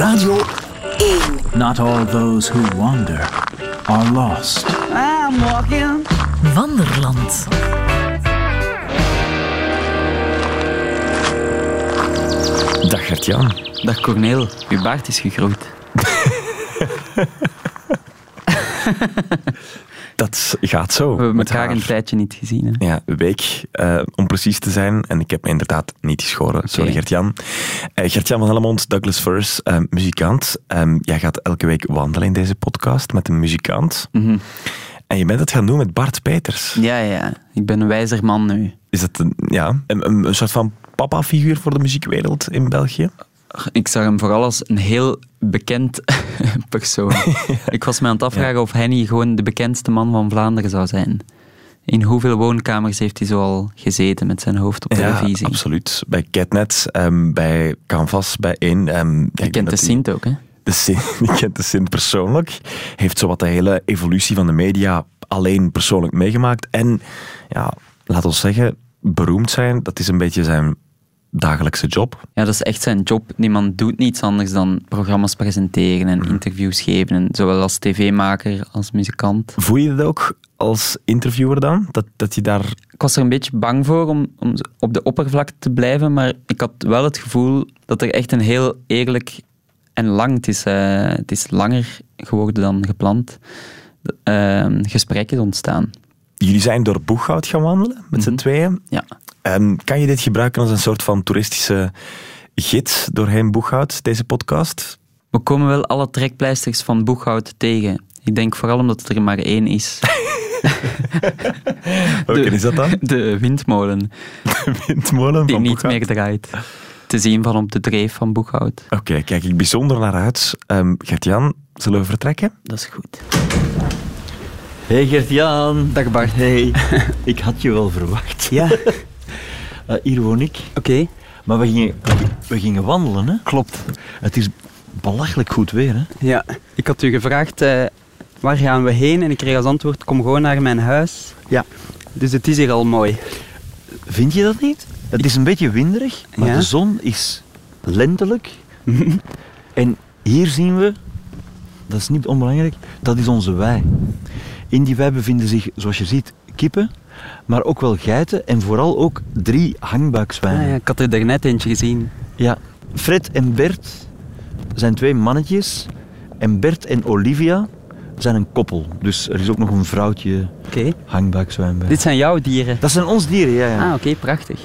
Radio 1. Not all those who wander are lost. I'm walking. Wanderland. Dag Gert-Jan. Dag Corneel, uw baard is gegroeid. Dat gaat zo. We hebben elkaar haar. een tijdje niet gezien. Hè? Ja, een week eh, om precies te zijn. En ik heb me inderdaad niet geschoren. Sorry Gert-Jan. Eh, Gert-Jan van Hellemond, Douglas Furs, eh, muzikant. Ehm, jij gaat elke week wandelen in deze podcast met een muzikant. Mhm. En je bent het gaan doen met Bart Peters. Ja, ja, ik ben een wijzer man nu. Is dat een, ja, een, een soort van papa-figuur voor de muziekwereld in België? Ik zag hem vooral als een heel bekend persoon. Ik was me aan het afvragen of hij niet gewoon de bekendste man van Vlaanderen zou zijn. In hoeveel woonkamers heeft hij zo al gezeten met zijn hoofd op televisie? Ja, absoluut. Bij Catnet, ehm, bij Canvas, bij één. ik Je kent de Sint ook, hè? De Sint, die kent de Sint persoonlijk. Heeft zowat de hele evolutie van de media alleen persoonlijk meegemaakt. En ja, laat ons zeggen, beroemd zijn, dat is een beetje zijn dagelijkse job. Ja, dat is echt zijn job. Die man doet niets anders dan programma's presenteren en Mhm. interviews geven. En zowel als tv-maker als muzikant. Voel je dat ook als interviewer dan? Dat, dat je daar... Ik was er een beetje bang voor om, om op de oppervlakte te blijven, maar ik had wel het gevoel dat er echt een heel eerlijk en lang, het is, eh, het is langer geworden dan gepland, eh, gesprek is ontstaan. Jullie zijn door Boeghout gaan wandelen, met z'n tweeën. Ja. Ehm, kan je dit gebruiken als een soort van toeristische gids doorheen Boeghout, deze podcast? We komen wel alle trekpleisters van Boeghout tegen. Ik denk vooral omdat er maar één is. Welke is dat dan? De windmolen, Windmolen die van niet Boeghout? meer draait. Te zien van op de dreef van Boeghout. Oké, kijk ik bijzonder naar uit. Ehm Gert-Jan, zullen we vertrekken? Dat is goed. Hey Gert-Jan. Dag Bart. Hey, ik had je wel verwacht. Ja, Eh, hier woon ik. oké. Maar we gingen, we gingen wandelen, hè? Klopt. Het is belachelijk goed weer, hè? Ja, ik had u gevraagd eh, waar gaan we heen en ik kreeg als antwoord kom gewoon naar mijn huis. Ja. Dus het is hier al mooi. Vind je dat niet? Het is een beetje winderig, maar Ja. de zon is lentelijk. en hier zien we, dat is niet onbelangrijk, dat is onze wei. In die wei bevinden zich, zoals je ziet, kippen, maar ook wel geiten en vooral ook drie hangbuikzwijnen. Ah, ja, ik had er daarnet eentje gezien. Ja, Fred en Bert zijn twee mannetjes. En Bert en Olivia zijn een koppel. Dus er is ook nog een vrouwtje Oké. hangbuikzwijn bij. Dit zijn jouw dieren. Dat zijn ons dieren, ja. ja. Ah, oké, prachtig.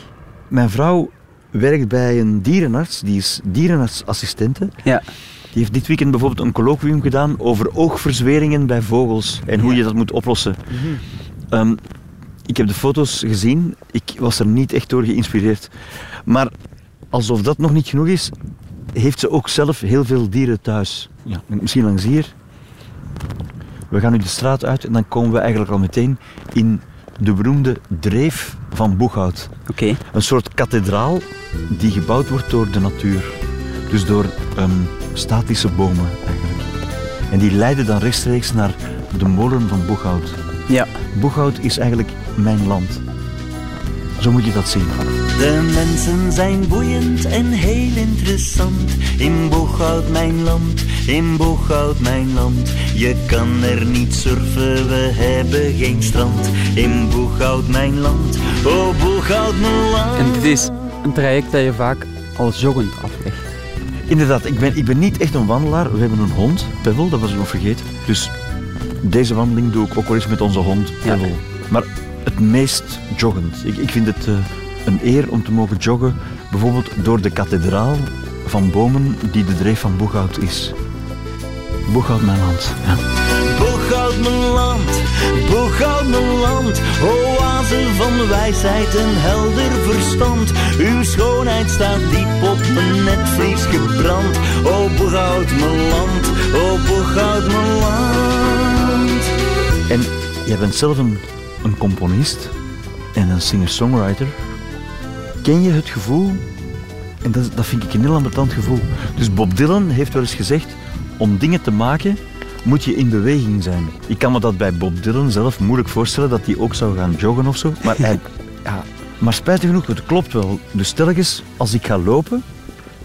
Mijn vrouw werkt bij een dierenarts. Die is dierenartsassistente. Ja. Die heeft dit weekend bijvoorbeeld een colloquium gedaan over oogverzweringen bij vogels. En hoe je dat moet oplossen. Ehm, ik heb de foto's gezien. Ik was er niet echt door geïnspireerd. Maar alsof dat nog niet genoeg is, heeft ze ook zelf heel veel dieren thuis. Ja, misschien langs hier. We gaan nu de straat uit en dan komen we eigenlijk al meteen in de beroemde dreef van Boeghout. Oké. Een soort kathedraal die gebouwd wordt door de natuur. Dus door ehm, statische bomen eigenlijk. En die leiden dan rechtstreeks naar de molen van Boeghout. Ja. Boeghout is eigenlijk mijn land. Zo moet je dat zien. De mensen zijn boeiend en heel interessant. In Boeghout mijn land, in Boeghout mijn land. Je kan er niet surfen, we hebben geen strand. In Boeghout mijn land, oh Boeghout mijn land. En dit is een traject dat je vaak al joggend aflegt. Inderdaad, ik ben, ik ben niet echt een wandelaar. We hebben een hond, Pebble, dat was ik nog vergeten. Dus deze wandeling doe ik ook wel eens met onze hond, Pebble. Maar het meest joggend. Ik, ik vind het eh, een eer om te mogen joggen, bijvoorbeeld door de kathedraal van bomen die de dreef van Boeghout is. Boeghout, mijn land. Ja. Boeghout mijn land, Boeghout mijn land. Oase van wijsheid en helder verstand. Uw schoonheid staat diep op mijn netvlies gebrand. O Boeghout mijn land, o Boeghout mijn land. En jij bent zelf een, componist en een singer-songwriter. Ken je het gevoel, en dat, dat vind ik een heel ambetant gevoel. Dus Bob Dylan heeft wel eens gezegd, om dingen te maken moet je in beweging zijn. Ik kan me dat bij Bob Dylan zelf moeilijk voorstellen, dat hij ook zou gaan joggen of zo. Maar, ja, maar spijtig genoeg, het klopt wel. Dus telkens als ik ga lopen,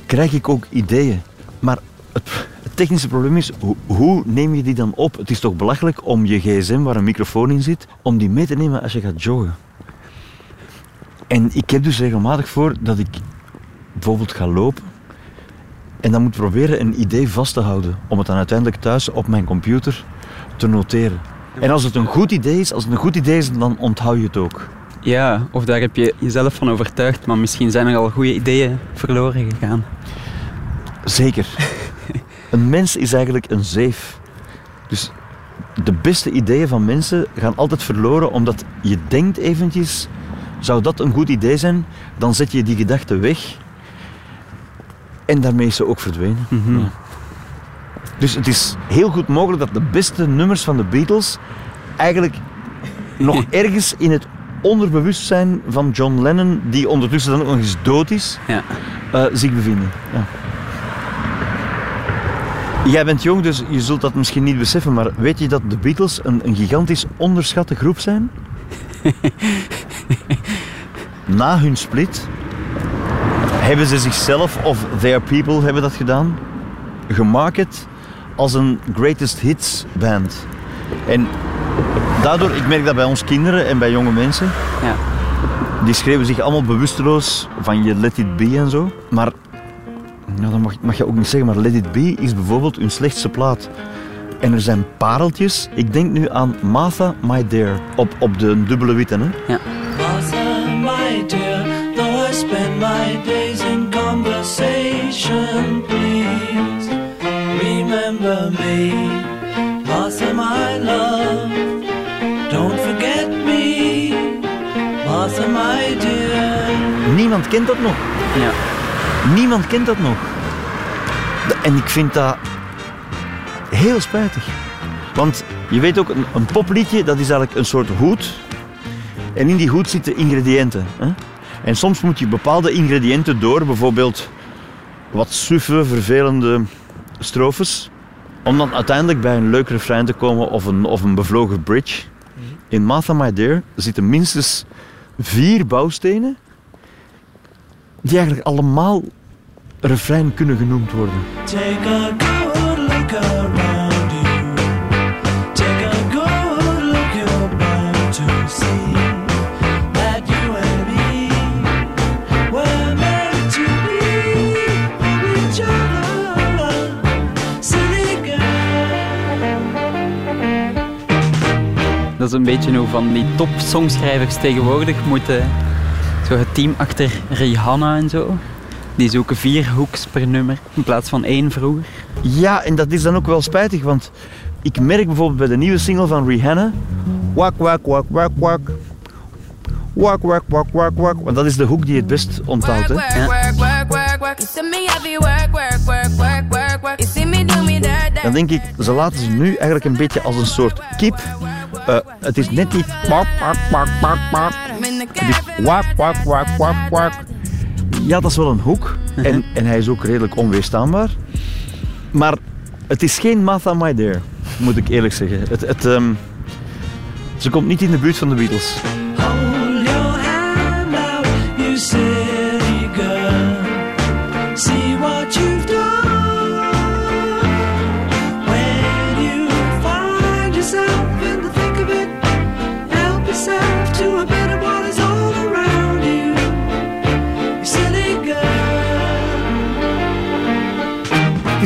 krijg ik ook ideeën. Maar het technische probleem is, hoe, hoe neem je die dan op? Het is toch belachelijk om je gsm, waar een microfoon in zit, om die mee te nemen als je gaat joggen. En ik heb dus regelmatig voor dat ik bijvoorbeeld ga lopen en dan moet proberen een idee vast te houden om het dan uiteindelijk thuis op mijn computer te noteren. En als het een goed idee is, als het een goed idee is, dan onthoud je het ook. Ja, of daar heb je jezelf van overtuigd, maar misschien zijn er al goede ideeën verloren gegaan. Zeker. Een mens is eigenlijk een zeef. Dus de beste ideeën van mensen gaan altijd verloren omdat je denkt eventjes, zou dat een goed idee zijn? Dan zet je die gedachte weg en daarmee is ze ook verdwenen. Ja. Dus het is heel goed mogelijk dat de beste nummers van de Beatles eigenlijk nog ergens in het onderbewustzijn van John Lennon, die ondertussen dan ook nog eens dood is, Ja. eh, zich bevinden. Ja. Jij bent jong, dus je zult dat misschien niet beseffen, maar weet je dat de Beatles een, een gigantisch onderschatte groep zijn? Na hun split hebben ze zichzelf, of their people hebben dat gedaan, gemaakt als een greatest hits band. En daardoor, ik merk dat bij ons kinderen en bij jonge mensen, Ja. die schreven zich allemaal bewusteloos van je Let It Be en zo. Maar, nou, dat mag, mag je ook niet zeggen, maar Let It Be is bijvoorbeeld hun slechtste plaat. En er zijn pareltjes. Ik denk nu aan Martha, My Dear, op, op de dubbele witte. Hè? Martha, my dear, though I spend my days in conversation, please remember me. Martha, my love, don't forget me. Martha, my dear. Niemand kent dat nog. Ja. Niemand kent dat nog. En ik vind dat heel spijtig. Want je weet ook, een, een popliedje dat is eigenlijk een soort hoed. En in die hoed zitten ingrediënten. Hè? En soms moet je bepaalde ingrediënten door, bijvoorbeeld wat suffe, vervelende strofes. Om dan uiteindelijk bij een leuk refrein te komen of een, of een bevlogen bridge. In Martha My Dear zitten minstens vier bouwstenen die eigenlijk allemaal refrein kunnen genoemd worden. Take a good look around you. Take a good look, you're bound to see that you and me were meant to be for each other. Silly girl. Dat is een beetje hoe van die top-songschrijvers tegenwoordig moeten... Zo het team achter Rihanna en zo. Die zoeken vier hooks per nummer in plaats van één vroeger. Ja, en dat is dan ook wel spijtig, want ik merk bijvoorbeeld bij de nieuwe single van Rihanna. Wak, wak, wak, wak, wak. Wak, wak, wak, wak, wak. Want dat is de hoek die het best onthoudt. Hè? Dan denk ik, ze laten ze nu eigenlijk een beetje als een soort kip. Eh, het is net niet wak, wak, wak, wak, wak. I'm in the Het is wak, wak, wak, wak, wak. Ja, dat is wel een hoek. En, en hij is ook redelijk onweerstaanbaar. Maar het is geen Martha My Dear, moet ik eerlijk zeggen. Het, het, ehm, ze komt niet in de buurt van de Beatles.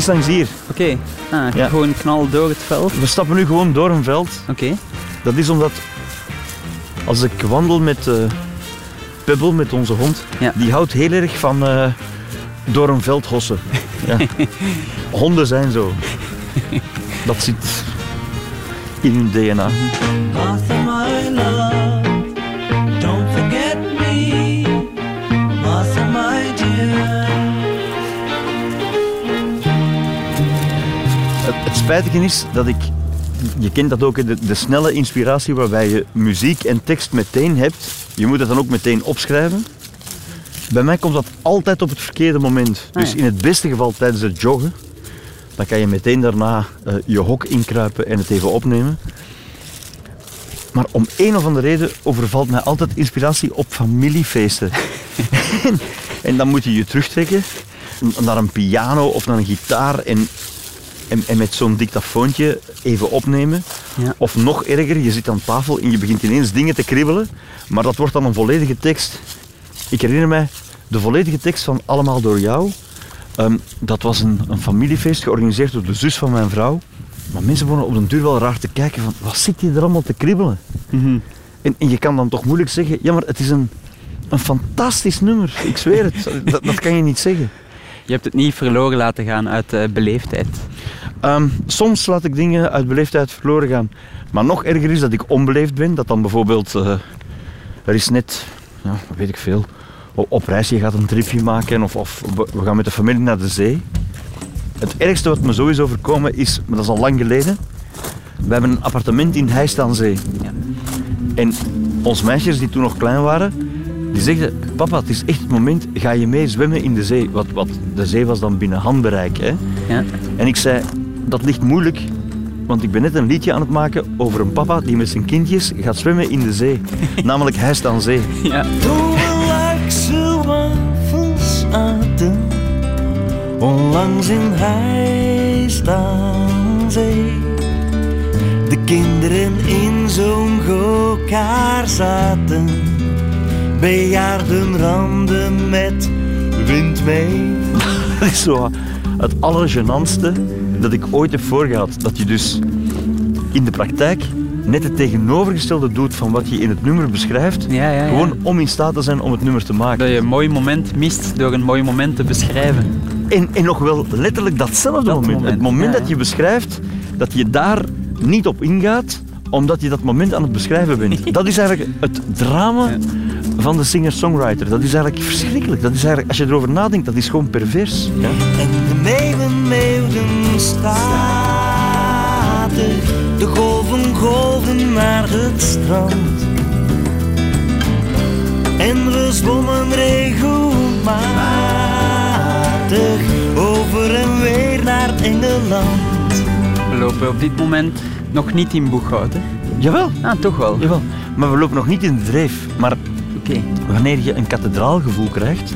Langs hier. Oké, ah, Ja. gewoon knal door het veld. We stappen nu gewoon door een veld. Oké. Dat is omdat als ik wandel met eh Pebble, met onze hond, Ja. die houdt heel erg van eh, door een veld hossen. Ja. Honden zijn zo. Dat zit in hun DNA. Spijtige is dat ik, je kent dat ook, de, de snelle inspiratie waarbij je muziek en tekst meteen hebt. Je moet het dan ook meteen opschrijven. Bij mij komt dat altijd op het verkeerde moment. Ah, Dus in het beste geval tijdens het joggen. Dan kan je meteen daarna eh, je hok inkruipen en het even opnemen. Maar om een of andere reden overvalt mij altijd inspiratie op familiefeesten. en, en dan moet je je terugtrekken. naar een piano of naar een gitaar en, en, en met zo'n dictafoontje even opnemen. Ja. Of nog erger, je zit aan tafel en je begint ineens dingen te kribbelen, maar dat wordt dan een volledige tekst. Ik herinner mij de volledige tekst van Allemaal door jou. Ehm, dat was een, een familiefeest georganiseerd door de zus van mijn vrouw. Maar mensen begonnen op den duur wel raar te kijken van, wat zit je er allemaal te kribbelen? Mhm. En, en je kan dan toch moeilijk zeggen, ja maar het is een, een fantastisch nummer. Ik zweer het, dat, dat kan je niet zeggen. Je hebt het niet verloren laten gaan uit eh, beleefdheid. Ehm, soms laat ik dingen uit beleefdheid verloren gaan. Maar nog erger is dat ik onbeleefd ben. Dat dan bijvoorbeeld, eh, er is net, ja, weet ik veel, op, reis, je gaat een tripje maken of, of we we gaan met de familie naar de zee. Het ergste wat me zo is overkomen is, maar dat is al lang geleden, we hebben een appartement in Heist aan Zee. En ons meisjes die toen nog klein waren, die zegden, papa het is echt het moment, ga je mee zwemmen in de zee? Wat, wat de zee was dan binnen handbereik. Hè? Ja. En ik zei, dat ligt moeilijk, want ik ben net een liedje aan het maken over een papa die met zijn kindjes gaat zwemmen in de zee. Namelijk Heist aan Zee. Ja. Toen we Luikse wafels aten, onlangs in aan zee. De kinderen in zo'n gokaar zaten, bejaarden randen met wind mee. Dat is zo het allergenantste dat ik ooit heb voorgehad. Dat je dus in de praktijk net het tegenovergestelde doet van wat je in het nummer beschrijft. Ja, ja, ja. Gewoon om in staat te zijn om het nummer te maken. Dat je een mooi moment mist door een mooi moment te beschrijven. En, en nog wel letterlijk datzelfde Dat moment. moment, Het moment ja, dat je beschrijft, dat je daar niet op ingaat, omdat je dat moment aan het beschrijven bent. Dat is eigenlijk het drama van de singer-songwriter. Dat is eigenlijk verschrikkelijk. Dat is eigenlijk, als je erover nadenkt, dat is gewoon pervers. Ja? En de meeuwen meeuwden statig. De golven golven naar het strand. En we zwommen regelmatig over en weer naar Engeland. We lopen op dit moment nog niet in Boeghout. Hè? Jawel, Ah, toch wel. jawel. Maar we lopen nog niet in de dreef. Maar Oké. wanneer je een kathedraalgevoel krijgt,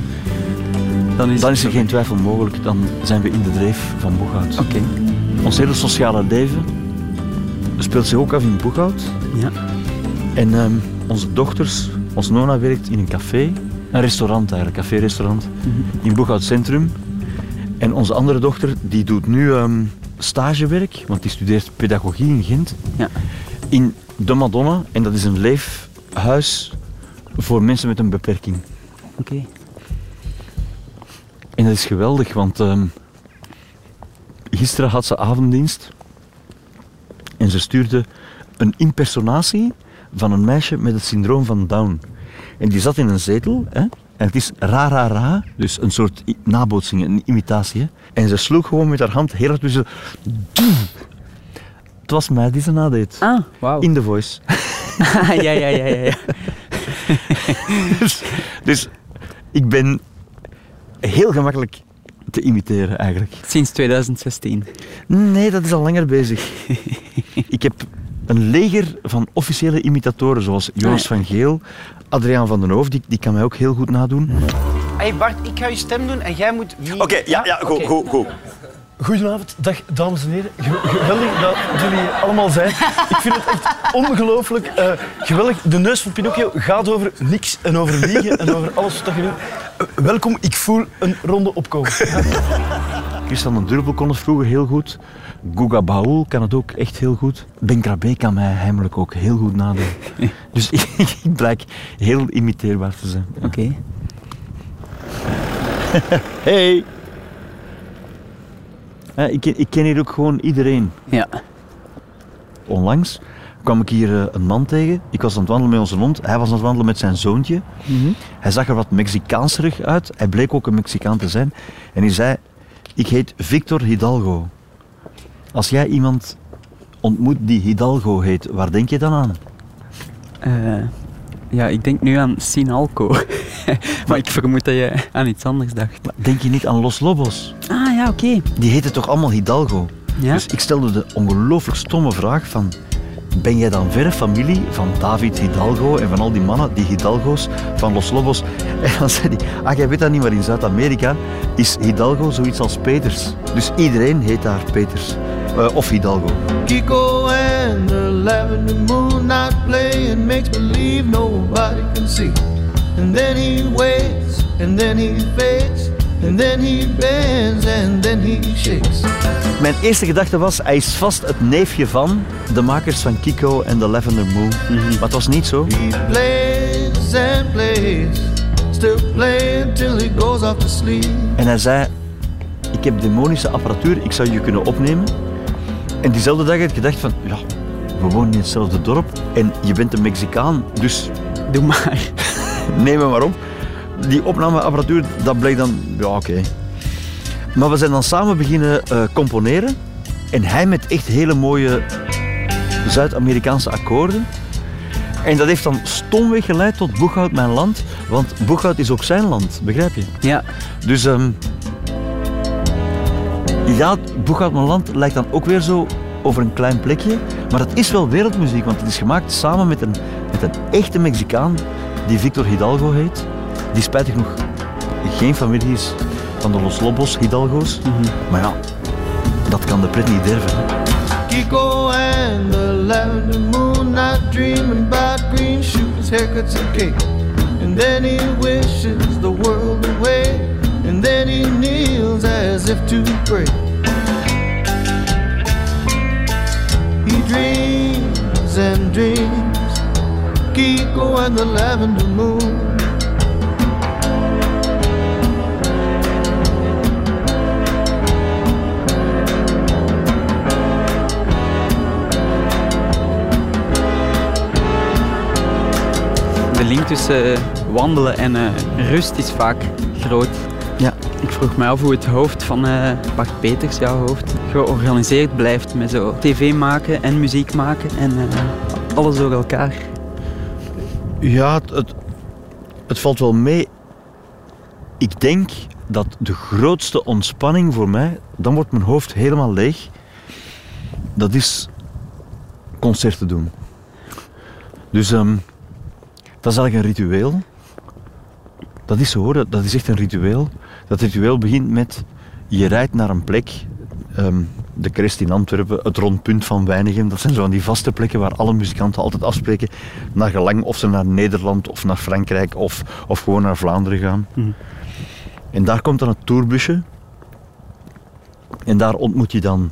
Dan is, dan is er geen twijfel mogelijk. Dan zijn we in de dreef van Boeghout. Oké. Ons hele sociale leven speelt zich ook af in Boeghout. Ja. En ehm, onze dochters, ons Nona werkt in een café, een restaurant eigenlijk, café-restaurant, in Boeghout Centrum. En onze andere dochter, die doet nu ehm, stagewerk, want die studeert pedagogie in Gent, Ja. in De Madonna. En dat is een leefhuis voor mensen met een beperking. Oké. En dat is geweldig, want ehm, gisteren had ze avonddienst en ze stuurde een impersonatie van een meisje met het syndroom van Down. En die zat in een zetel, hè, en het is ra ra ra, dus een soort nabootsing, een imitatie. Hè. En ze sloeg gewoon met haar hand heel hard tussen. Het was mij die ze nadeed. Ah, wauw. In The Voice. ja, ja, ja, ja, ja. Dus, dus ik ben heel gemakkelijk te imiteren eigenlijk. Sinds 2016. Nee, dat is al langer bezig. ik heb een leger van officiële imitatoren, zoals Joris Ah, van Geel, Adriaan van den Hoof, die, die kan mij ook heel goed nadoen. Hey Bart, ik ga je stem doen en jij moet... Wie... Oké, ja, ja, go, Oké. go, go. Goedenavond, dag dames en heren. Ge- geweldig dat jullie allemaal zijn. Ik vind het echt ongelooflijk eh, geweldig. De neus van Pinocchio gaat over niks en over liegen en over alles wat je wil. Eh, welkom, ik voel een ronde opkomen. Christian den Durpel kon het vroeger heel goed. Guga Baul kan het ook echt heel goed. Ben Krabbe kan mij heimelijk ook heel goed nadoen. Dus ik, ik blijk heel imiteerbaar te zijn. Oké. Hey! Ik, ken, ik ken hier ook gewoon iedereen. Ja. Onlangs kwam ik hier eh, een man tegen. Ik was aan het wandelen met onze hond. Hij was aan het wandelen met zijn zoontje. Hij zag er wat Mexicaanserig uit. Hij bleek ook een Mexicaan te zijn. En hij zei, ik heet Victor Hidalgo. Als jij iemand ontmoet die Hidalgo heet, waar denk je dan aan? Eh, ja, ik denk nu aan Sinalco. maar ik vermoed dat je aan iets anders dacht. Maar Denk je niet aan Los Lobos? Ah, ja, oké. Die heten toch allemaal Hidalgo? Ja? Dus ik stelde de ongelooflijk stomme vraag van... ben jij dan verre familie van David Hidalgo en van al die mannen, die Hidalgo's van Los Lobos? En dan zei hij, ah, jij weet dat niet, maar in Zuid-Amerika is Hidalgo zoiets als Peters. Dus iedereen heet daar Peters. Eh, of Hidalgo. Kiko and the lavender moon not playing makes believe nobody can see. And then he waits, and then he fades, and then he bends, and then he shakes. Mijn eerste gedachte was, hij is vast het neefje van de makers van Kiko en The Lavender Moon. Maar het was niet zo. He plays and plays, still playing till he goes off to sleep. En hij zei, ik heb demonische apparatuur, ik zou je kunnen opnemen. En diezelfde dag had ik gedacht van, ja, we wonen in hetzelfde dorp en je bent een Mexicaan, dus Doe maar. neem me maar op. Die opnameapparatuur, dat bleek dan, ja oké. Maar we zijn dan samen beginnen eh, componeren. En hij met echt hele mooie Zuid-Amerikaanse akkoorden. En dat heeft dan stomweg geleid tot Boeghout mijn land. Want Boeghout is ook zijn land, begrijp je? Ja. Dus ehm ja, Boeghout mijn land lijkt dan ook weer zo over een klein plekje. Maar het is wel wereldmuziek, want het is gemaakt samen met een, met een echte Mexicaan die Victor Hidalgo heet. Die spijtig nog geen familie is van de Los Lobos Hidalgo's. Maar ja, dat kan de pret niet derven. hè. Kiko and the lavender moon not dreaming about green shoes, haircuts and cake. And then he wishes the world away, and then he kneels as if to pray. He dreams and dreams, Kiko and the lavender moon. De link tussen eh, wandelen en eh, rust is vaak groot. Ja. Ik vroeg me af hoe het hoofd van eh, Bart Peters, jouw hoofd, georganiseerd blijft met zo tv maken en muziek maken en eh, alles door elkaar. Ja, het, het, valt wel mee. Ik denk dat de grootste ontspanning voor mij, dan wordt mijn hoofd helemaal leeg, dat is concerten doen. Dus ehm, dat is eigenlijk een ritueel. Dat is zo hoor, dat is echt een ritueel. Dat ritueel begint met, je rijdt naar een plek, ehm, de Crest in Antwerpen, het rondpunt van Weinigem. Dat zijn zo van die vaste plekken waar alle muzikanten altijd afspreken, naar gelang of ze naar Nederland of naar Frankrijk of, of gewoon naar Vlaanderen gaan. En daar komt dan het tourbusje. En daar ontmoet je dan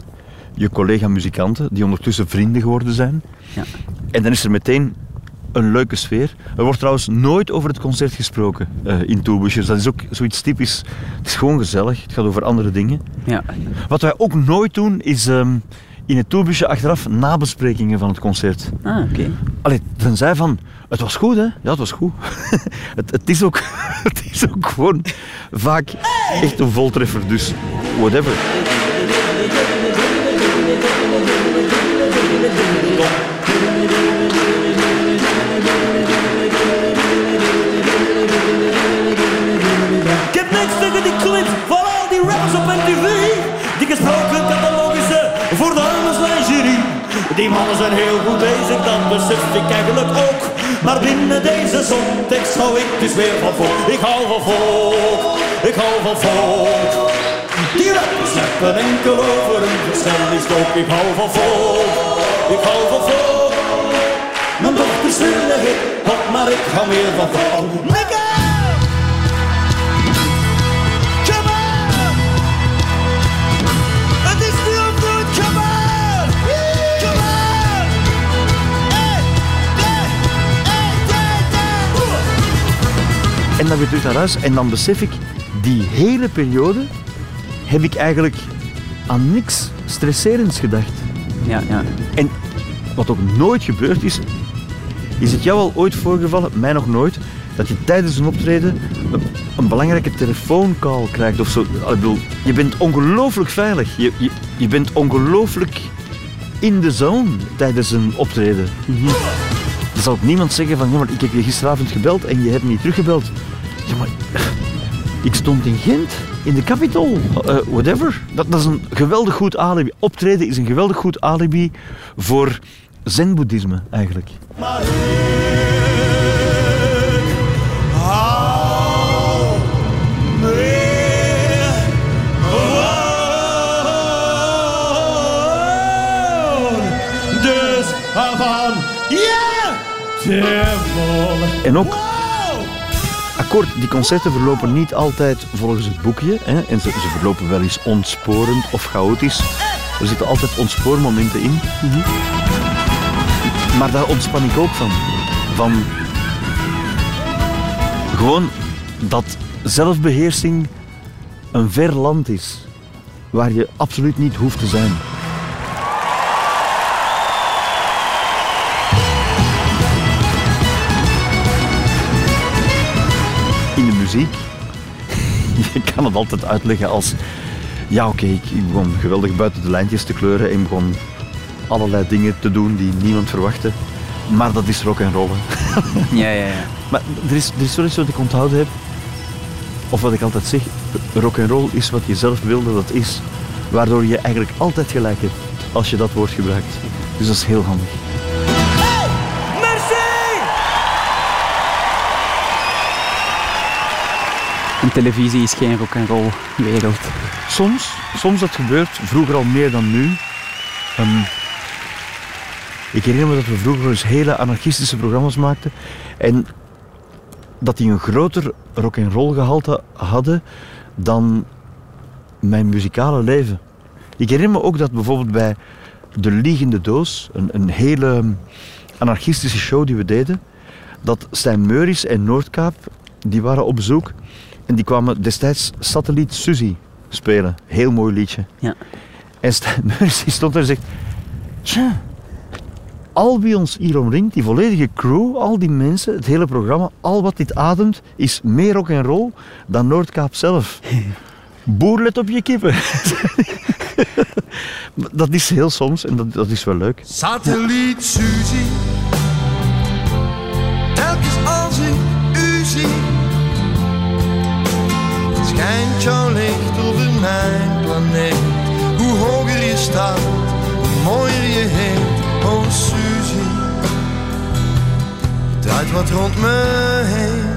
je collega-muzikanten, die ondertussen vrienden geworden zijn. Ja. En dan is er meteen een leuke sfeer. Er wordt trouwens nooit over het concert gesproken eh, in tourbusjes. Dat is ook zoiets typisch. Het is gewoon gezellig. Het gaat over andere dingen. Ja. Wat wij ook nooit doen, is ehm, in het tourbusje achteraf nabesprekingen van het concert. Ah, oké. Allee, tenzij van, het was goed hè? Ja, het was goed. het, het, is ook, het is ook gewoon vaak echt een voltreffer, dus whatever. Mannen zijn heel goed bezig, dat besef ik eigenlijk ook. Maar binnen deze zontekst hou ik dus weer van volk. Ik hou van volk, ik hou van volk. Die rappers rappen enkel over een versnellingsdoop. Ik hou van volk, ik hou van volk. Mijn dochters willen hip-hop, maar ik hou meer van volk. En dan weer terug naar huis en dan besef ik, die hele periode heb ik eigenlijk aan niks stresserends gedacht. Ja, ja. En wat ook nooit gebeurd is, is het jou al ooit voorgevallen, mij nog nooit, dat je tijdens een optreden een, een belangrijke telefooncall krijgt of zo. Ik bedoel, je bent ongelooflijk veilig. Je, je, je bent ongelooflijk in de zone tijdens een optreden. Er zal ook niemand zeggen van, ja, maar ik heb je gisteravond gebeld en je hebt niet teruggebeld. Ja, maar ik stond in Gent, in de Capitol, eh, whatever. Dat, dat is een geweldig goed alibi. Optreden is een geweldig goed alibi voor zen-boeddhisme eigenlijk. Dus van ja, En ook, die concerten verlopen niet altijd volgens het boekje. Hè, en ze, ze verlopen wel eens ontsporend of chaotisch. Er zitten altijd ontspoormomenten in. Maar daar ontspan ik ook van. Van gewoon dat zelfbeheersing een ver land is. Waar je absoluut niet hoeft te zijn. Muziek. Je kan het altijd uitleggen als... Ja, oké, ik, ik begon geweldig buiten de lijntjes te kleuren en begon allerlei dingen te doen die niemand verwachtte. Maar dat is rock en roll. Ja, ja, ja. Maar er is, er is wel iets wat ik onthouden heb. Of wat ik altijd zeg. Rock en roll is wat je zelf wil dat is. Waardoor je eigenlijk altijd gelijk hebt als je dat woord gebruikt. Dus dat is heel handig. Televisie is geen rock and roll wereld. Soms, soms dat gebeurt, vroeger al meer dan nu. Ehm, ik herinner me dat we vroeger eens hele anarchistische programma's maakten. En dat die een groter rock and roll gehalte hadden dan mijn muzikale leven. Ik herinner me ook dat bijvoorbeeld bij De Liegende Doos, een, een hele anarchistische show die we deden, dat Stijn Meuris en Noordkaap, die waren op bezoek. En die kwamen destijds Satelliet Suzy spelen. Heel mooi liedje. Ja. En die stond daar en zegt... Tja, al wie ons hier omringt, die volledige crew, al die mensen, het hele programma, al wat dit ademt, is meer rock en roll dan Noordkaap zelf. Boer, let op je kippen. dat is heel soms en dat, dat is wel leuk. Satelliet Suzy. Schijnt jouw licht over mijn planeet. Hoe hoger je staat, hoe mooier je heet. Oh Suzy, draait wat rond me heen.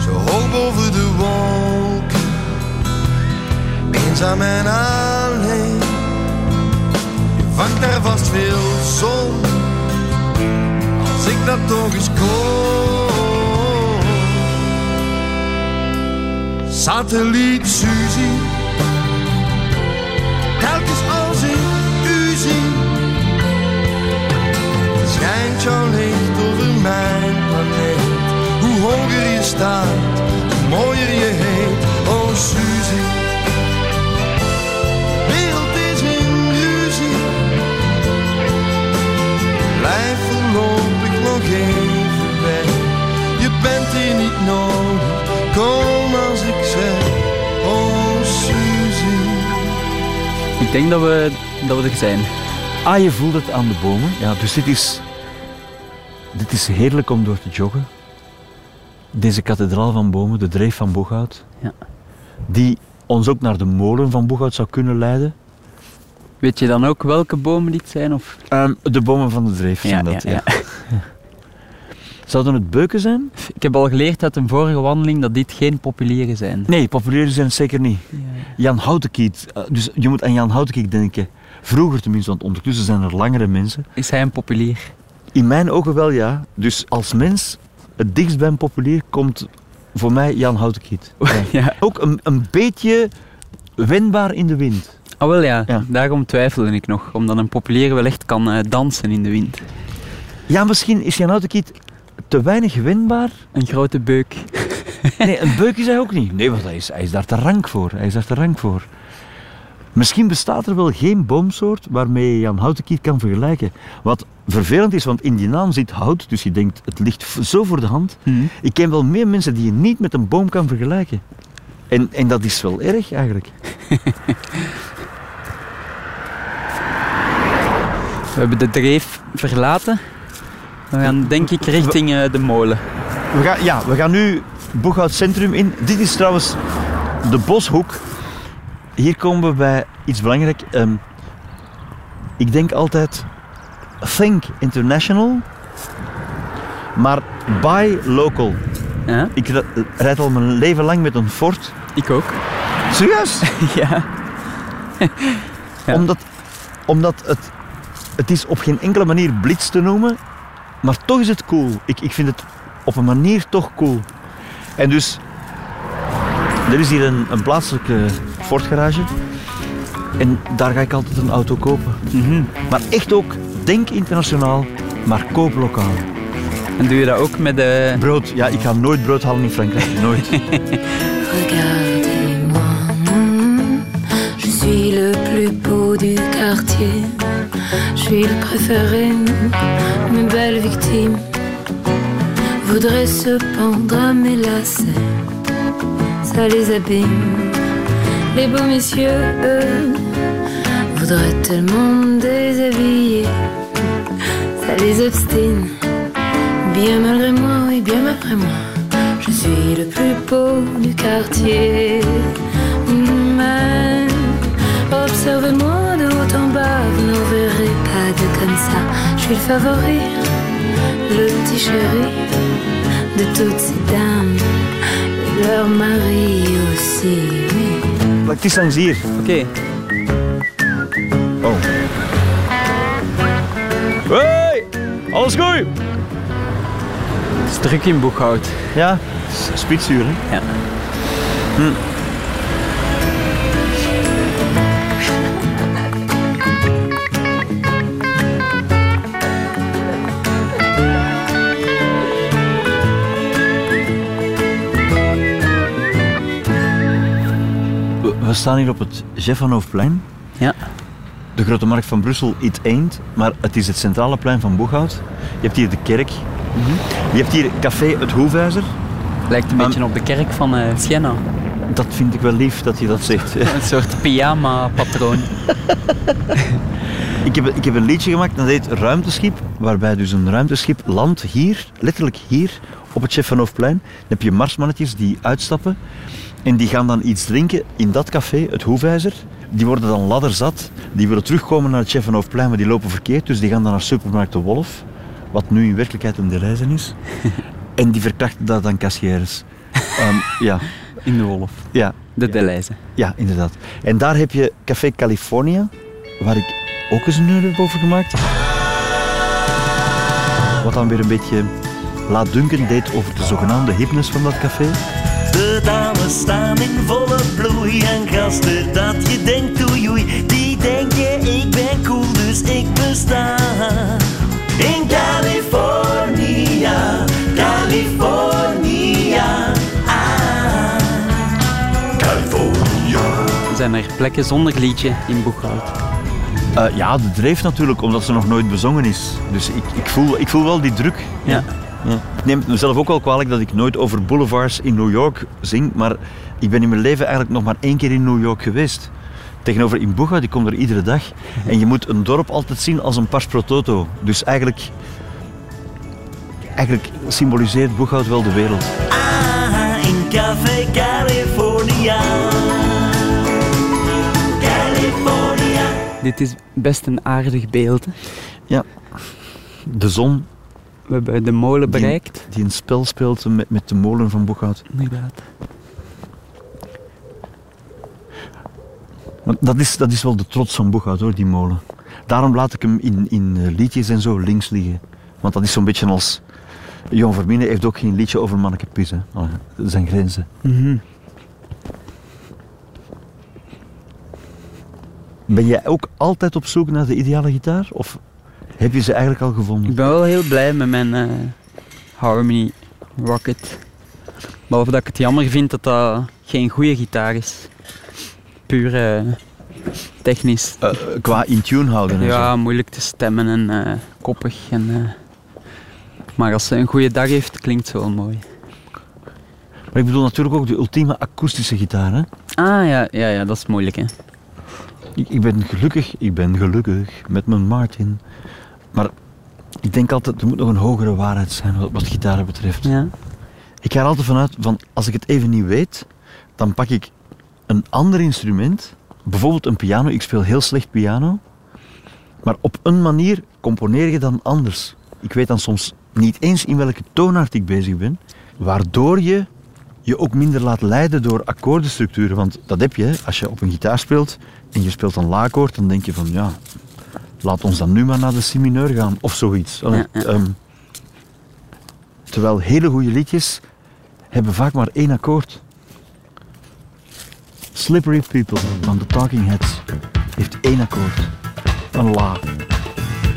Zo hoog boven de wolken, eenzaam en alleen. Je vangt daar vast veel zon Als ik dat toch eens kon Satelliet Suzy Telkens als ik u zie Schijnt jouw licht over mijn planeet Hoe hoger je staat, hoe mooier je heet Oh Suzy wereld is in ruzie. Blijf voorlopig nog even weg. Je bent hier niet nodig. Kom denk dat we, dat we er zijn. Ah, je voelt het aan de bomen. Ja, dus dit is, dit is heerlijk om door te joggen. Deze kathedraal van bomen, de dreef van Boeghout. Ja. Die ons ook naar de molen van Boeghout zou kunnen leiden. Weet je dan ook welke bomen dit zijn? Of? Ehm, de bomen van de dreef Ja, zijn dat, ja, ja. Zouden het beuken zijn? Ik heb al geleerd uit een vorige wandeling dat dit geen populieren zijn. Nee, populieren zijn het zeker niet. Jan Houtenkiet, eh, dus je moet aan Jan Houtenkiet denken. Vroeger tenminste, want ondertussen zijn er langere mensen. Is hij een populier? In mijn ogen wel ja. Dus als mens, het dichtst bij een populier komt voor mij Jan Houtenkiet. Ja. Ja. Ook een, een beetje wendbaar in de wind. Ah wel ja, Ja. daarom twijfelde ik nog. Omdat een populier wel echt kan eh, dansen in de wind. Ja, misschien is Jan Houtenkiet te weinig wendbaar. Een grote beuk. Nee, een beuk is hij ook niet. Nee, want hij is, hij is daar te rank voor. Hij is daar te rank voor. Misschien bestaat er wel geen boomsoort waarmee je Jan Houtenkiet kan vergelijken. Wat vervelend is, want in die naam zit hout, dus je denkt het ligt zo voor de hand. Ik ken wel meer mensen die je niet met een boom kan vergelijken. En, en dat is wel erg eigenlijk. We hebben de dreef verlaten. We gaan denk ik richting eh, de molen. We gaan, ja, we gaan nu Boeghout Centrum in. Dit is trouwens de Boshoek. Hier komen we bij iets belangrijk. Ehm, ik denk altijd, think international, maar buy local. Ja, Ik ri- rijd al mijn leven lang met een Ford. ik ook. Serieus? ja. Ja. Omdat, omdat het, het is op geen enkele manier blitz te noemen, maar toch is het cool. Ik, ik vind het op een manier toch cool. En dus, er is hier een, een plaatselijke Ford-garage. En daar ga ik altijd een auto kopen. Maar echt ook, denk internationaal, maar koop lokaal. En doe je dat ook met de... Brood, ja, ik ga nooit brood halen in Frankrijk. Nooit. Regardez-moi, je suis le plus beau du quartier. Je suis le préféré, mes belles victimes voudraient se pendre à mes lacets. Ça les abîme. Les beaux messieurs, eux, voudraient tellement me déshabiller. Ça les obstine. Bien malgré moi, oui, bien malgré moi. Je suis le plus beau du quartier. Mais observez-moi comme ça. Je suis le favori, le petit chéri de toutes ces dames. Et leur mari aussi, oui. Het is langs hier? Oké, Oh. Hey, alles goed? het is druk in Boeghout. Ja, spitsuur hè? Ja. Hm. Staan hier op het Jeff van Hoofdplein. Ja. De grote markt van Brussel, it ain't, maar het is het centrale plein van Boeghout. Je hebt hier de kerk. Je hebt hier café Het Hoefhuizer. Lijkt een beetje op de kerk van eh, Siena. Dat vind ik wel lief dat je dat zegt. Een soort pyjama-patroon. Ik heb, ik heb een liedje gemaakt dat heet Ruimteschip, waarbij dus een ruimteschip landt hier, letterlijk hier, op het Chef van Hoofdplein. Dan heb je marsmannetjes die uitstappen en die gaan dan iets drinken in dat café, het Hoefijzer. Die worden dan ladderzat, die willen terugkomen naar het Chef van Hoofdplein, maar die lopen verkeerd, dus die gaan dan naar supermarkt De Wolf, wat nu in werkelijkheid een Deleizen is. En die verkrachten daar dan kassières. Ehm, ja, In de wolf. ja, De Deleuze. ja, inderdaad. En daar heb je Café California, waar ik ook eens een nummer heb over gemaakt. Wat dan weer een beetje laat dunken deed over de zogenaamde hipness van dat café. Dames staan in volle bloei en gasten dat je denkt oei oei. Die denken ik ben cool dus ik besta. In California, California. Ah. California. Zijn er plekken zonder liedje in Boeghout? Eh, ja, de dreef natuurlijk, omdat ze nog nooit bezongen is. Dus ik, ik, voel, ik voel wel die druk. Ja. Ja. Ik neem het mezelf ook wel kwalijk dat ik nooit over boulevards in New York zing, maar ik ben in mijn leven eigenlijk nog maar één keer in New York geweest. Tegenover in Boeghout, ik kom er iedere dag. En je moet een dorp altijd zien als een pars pro toto. Dus eigenlijk, eigenlijk symboliseert Boeghout wel de wereld. Ah, in Café California. California. Dit is best een aardig beeld. hè. De zon We hebben de molen bereikt. die een spel speelt met, met de molen van Boeghout. Inderdaad. Want dat is, dat is wel de trots van Boeghout hoor, die molen. Daarom laat ik hem in, in eh, liedjes en zo links liggen. Want dat is zo'n beetje als... Jon Vermine heeft ook geen liedje over manneke Pis, hè. Allee, dat zijn grenzen. Mhm. Ben jij ook altijd op zoek naar de ideale gitaar? Of heb je ze eigenlijk al gevonden? Ik ben wel heel blij met mijn eh, Harmony Rocket. Behalve dat ik het jammer vind dat dat geen goede gitaar is. Puur eh, technisch. Eh, qua in tune houden en Ja, zo. moeilijk te stemmen en koppig. En, maar als ze een goede dag heeft, klinkt ze wel mooi. Maar ik bedoel natuurlijk ook de ultieme akoestische gitaar. Hè? Ah ja, ja, ja, dat is moeilijk hè. Ik, ik ben gelukkig, ik ben gelukkig met mijn Martin. Maar ik denk altijd, er moet nog een hogere waarheid zijn wat, wat gitaren betreft. Ja. Ik ga er altijd vanuit van, als ik het even niet weet, dan pak ik een ander instrument. Bijvoorbeeld een piano. Ik speel heel slecht piano. Maar op een manier componeer je dan anders. Ik weet dan soms niet eens in welke toonaard ik bezig ben, waardoor je je ook minder laat leiden door akkoordenstructuren. Want dat heb je, als je op een gitaar speelt en je speelt een laakkoord, dan denk je van ja, laat ons dan nu maar naar de si mineur gaan of zoiets. Allee, Ja, ja. ehm, terwijl hele goede liedjes hebben vaak maar één akkoord. Slippery People van The Talking Heads heeft één akkoord. Een la.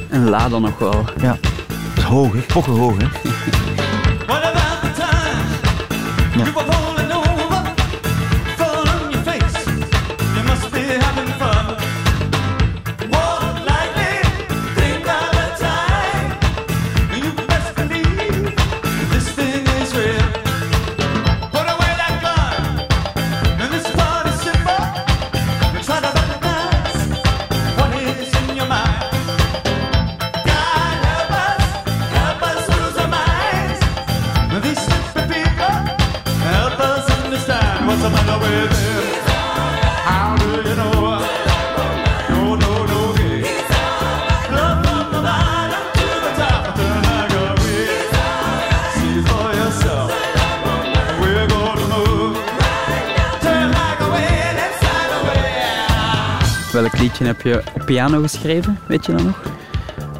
En la dan nog wel. Ja, dat is hoog, hè? Pokken hoog, hè? What about the time Ja. Welk liedje heb je op piano geschreven? Weet je dat nog?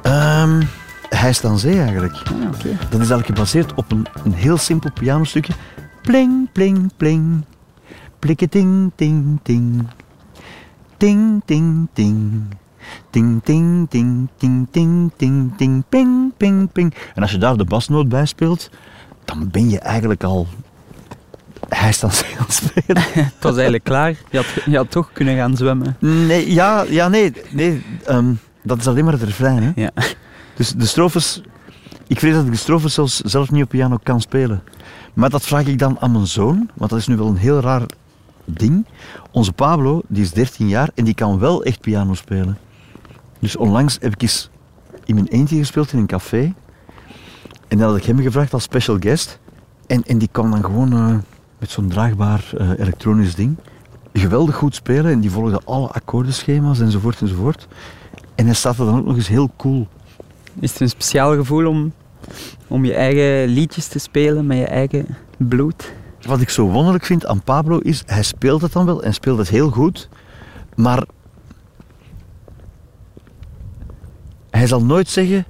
Ehm, hij is dan zee eigenlijk. Ah, oké. Dat is eigenlijk gebaseerd op een, een heel simpel pianostukje. Pling, pling, pling. Plikke ting, ting, ting. Ting, ting, ting. Ting, ting, ting, ting, ting, ting, ting, ping, ping, ping. En als je daar de basnoot bij speelt, dan ben je eigenlijk al... Hij is dan zee aan het spelen. Het was eigenlijk klaar. Je had, je had toch kunnen gaan zwemmen. Nee, ja, ja nee. nee ehm, dat is alleen maar het refrein. Hè? Ja. Dus de strofes... Ik vrees dat ik de strofes zelfs zelf niet op piano kan spelen. Maar dat vraag ik dan aan mijn zoon, want dat is nu wel een heel raar ding. Onze Pablo, die is 13 jaar en die kan wel echt piano spelen. Dus onlangs heb ik eens in mijn eentje gespeeld in een café. En dan had ik hem gevraagd als special guest. En, en die kwam dan gewoon eh, met zo'n draagbaar eh, elektronisch ding. Geweldig goed spelen en die volgde alle akkoordenschema's enzovoort enzovoort. En hij staat er dan ook nog eens heel cool. Is het een speciaal gevoel om, om je eigen liedjes te spelen met je eigen bloed? Wat ik zo wonderlijk vind aan Pablo is, hij speelt het dan wel en speelt het heel goed, maar hij zal nooit zeggen,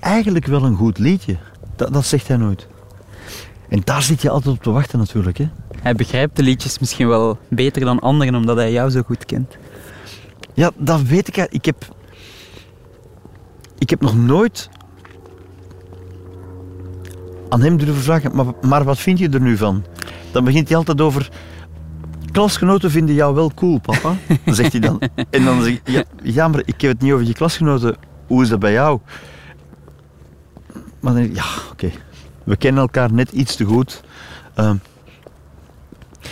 eigenlijk wel een goed liedje. Dat, dat zegt hij nooit. En daar zit je altijd op te wachten natuurlijk. Hè? Hij begrijpt de liedjes misschien wel beter dan anderen, omdat hij jou zo goed kent. Ja, dat weet ik. Ik heb, ik heb nog nooit aan hem durven vragen, maar, maar wat vind je er nu van? Dan begint hij altijd over... Klasgenoten vinden jou wel cool, papa. Dan zegt hij dan. En dan zeg ik, ja, ja, maar ik heb het niet over je klasgenoten. Hoe is dat bij jou? Maar dan denk ik, ja, oké. We kennen elkaar net iets te goed. Ehm,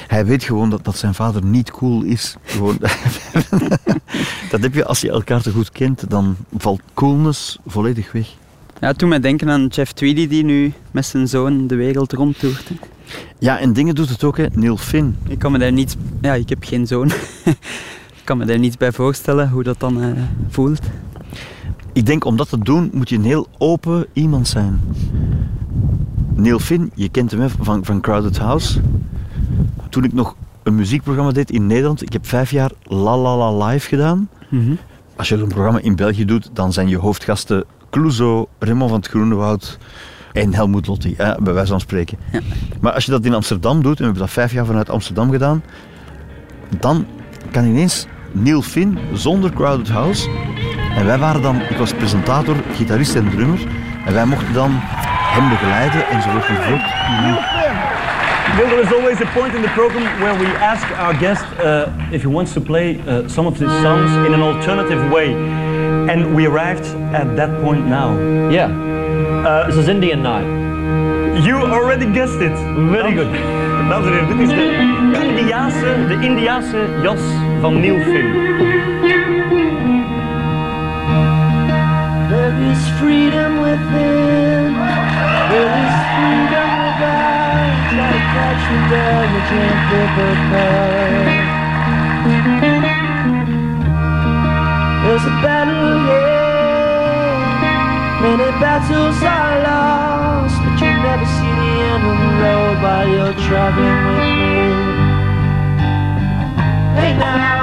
hij weet gewoon dat, dat zijn vader niet cool is. Gewoon, dat heb je als je elkaar te goed kent, dan valt coolness volledig weg. Ja, doet mij denken aan Jeff Tweedy, die nu met zijn zoon de wereld rondtoert. hè. Ja, en dingen doet het ook, hè. Neil Finn. Ik kan me daar niets... Ja, ik heb geen zoon. ik kan me daar niets bij voorstellen hoe dat dan eh, voelt. Ik denk om dat te doen moet je een heel open iemand zijn. Neil Finn, je kent hem van, van Crowded House. Toen ik nog een muziekprogramma deed in Nederland, ik heb vijf jaar La La La Live gedaan. Als je een programma in België doet, dan zijn je hoofdgasten Clouseau, Raymond van het Groenewoud en Helmoet Lotti, hè, bij wijze van spreken. Maar als je dat in Amsterdam doet, en we hebben dat vijf jaar vanuit Amsterdam gedaan, dan kan ineens Neil Finn zonder Crowded House. En wij waren dan, ik was presentator, gitarist en drummer. En wij mochten dan hem begeleiden enzovoort enzovoort. Well, there is always a point in the program where we ask our guest uh, if he wants to play uh, some of his songs in an alternative way. And we arrived at that point now. Yeah. Uh, this is Indian Night. You already guessed it. Very good. Dames en heren, dit is de Indiaanse, de Indiaanse jas van Neil Finn. There is freedom within. There is freedom to catch. There's a battle Many battles are lost, but you never see the end of the road while you're traveling with me. Hey now,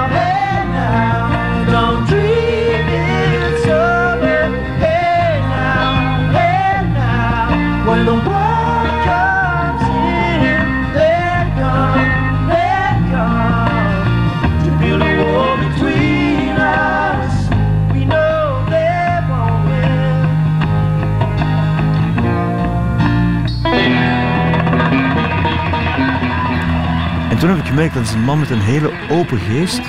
Gemerkt dat is een man met een hele open geest.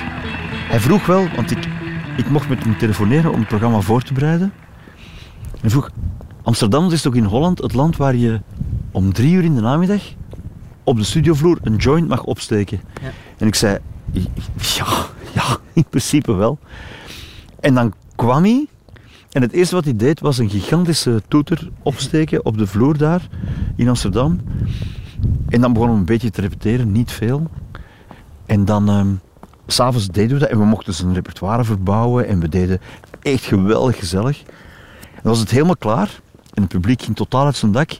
Hij vroeg wel, want ik, ik mocht met hem telefoneren om het programma voor te bereiden. Hij vroeg, Amsterdam is toch in Holland het land waar je om drie uur in de namiddag op de studiovloer een joint mag opsteken? Ja. En ik zei, ja, ja, in principe wel. En dan kwam hij en het eerste wat hij deed was een gigantische toeter opsteken op de vloer daar in Amsterdam. En dan begonnen we een beetje te repeteren, niet veel. En dan, ehm, s'avonds deden we dat en we mochten zijn repertoire verbouwen en we deden echt geweldig gezellig. En dan was het helemaal klaar en het publiek ging totaal uit zijn dak.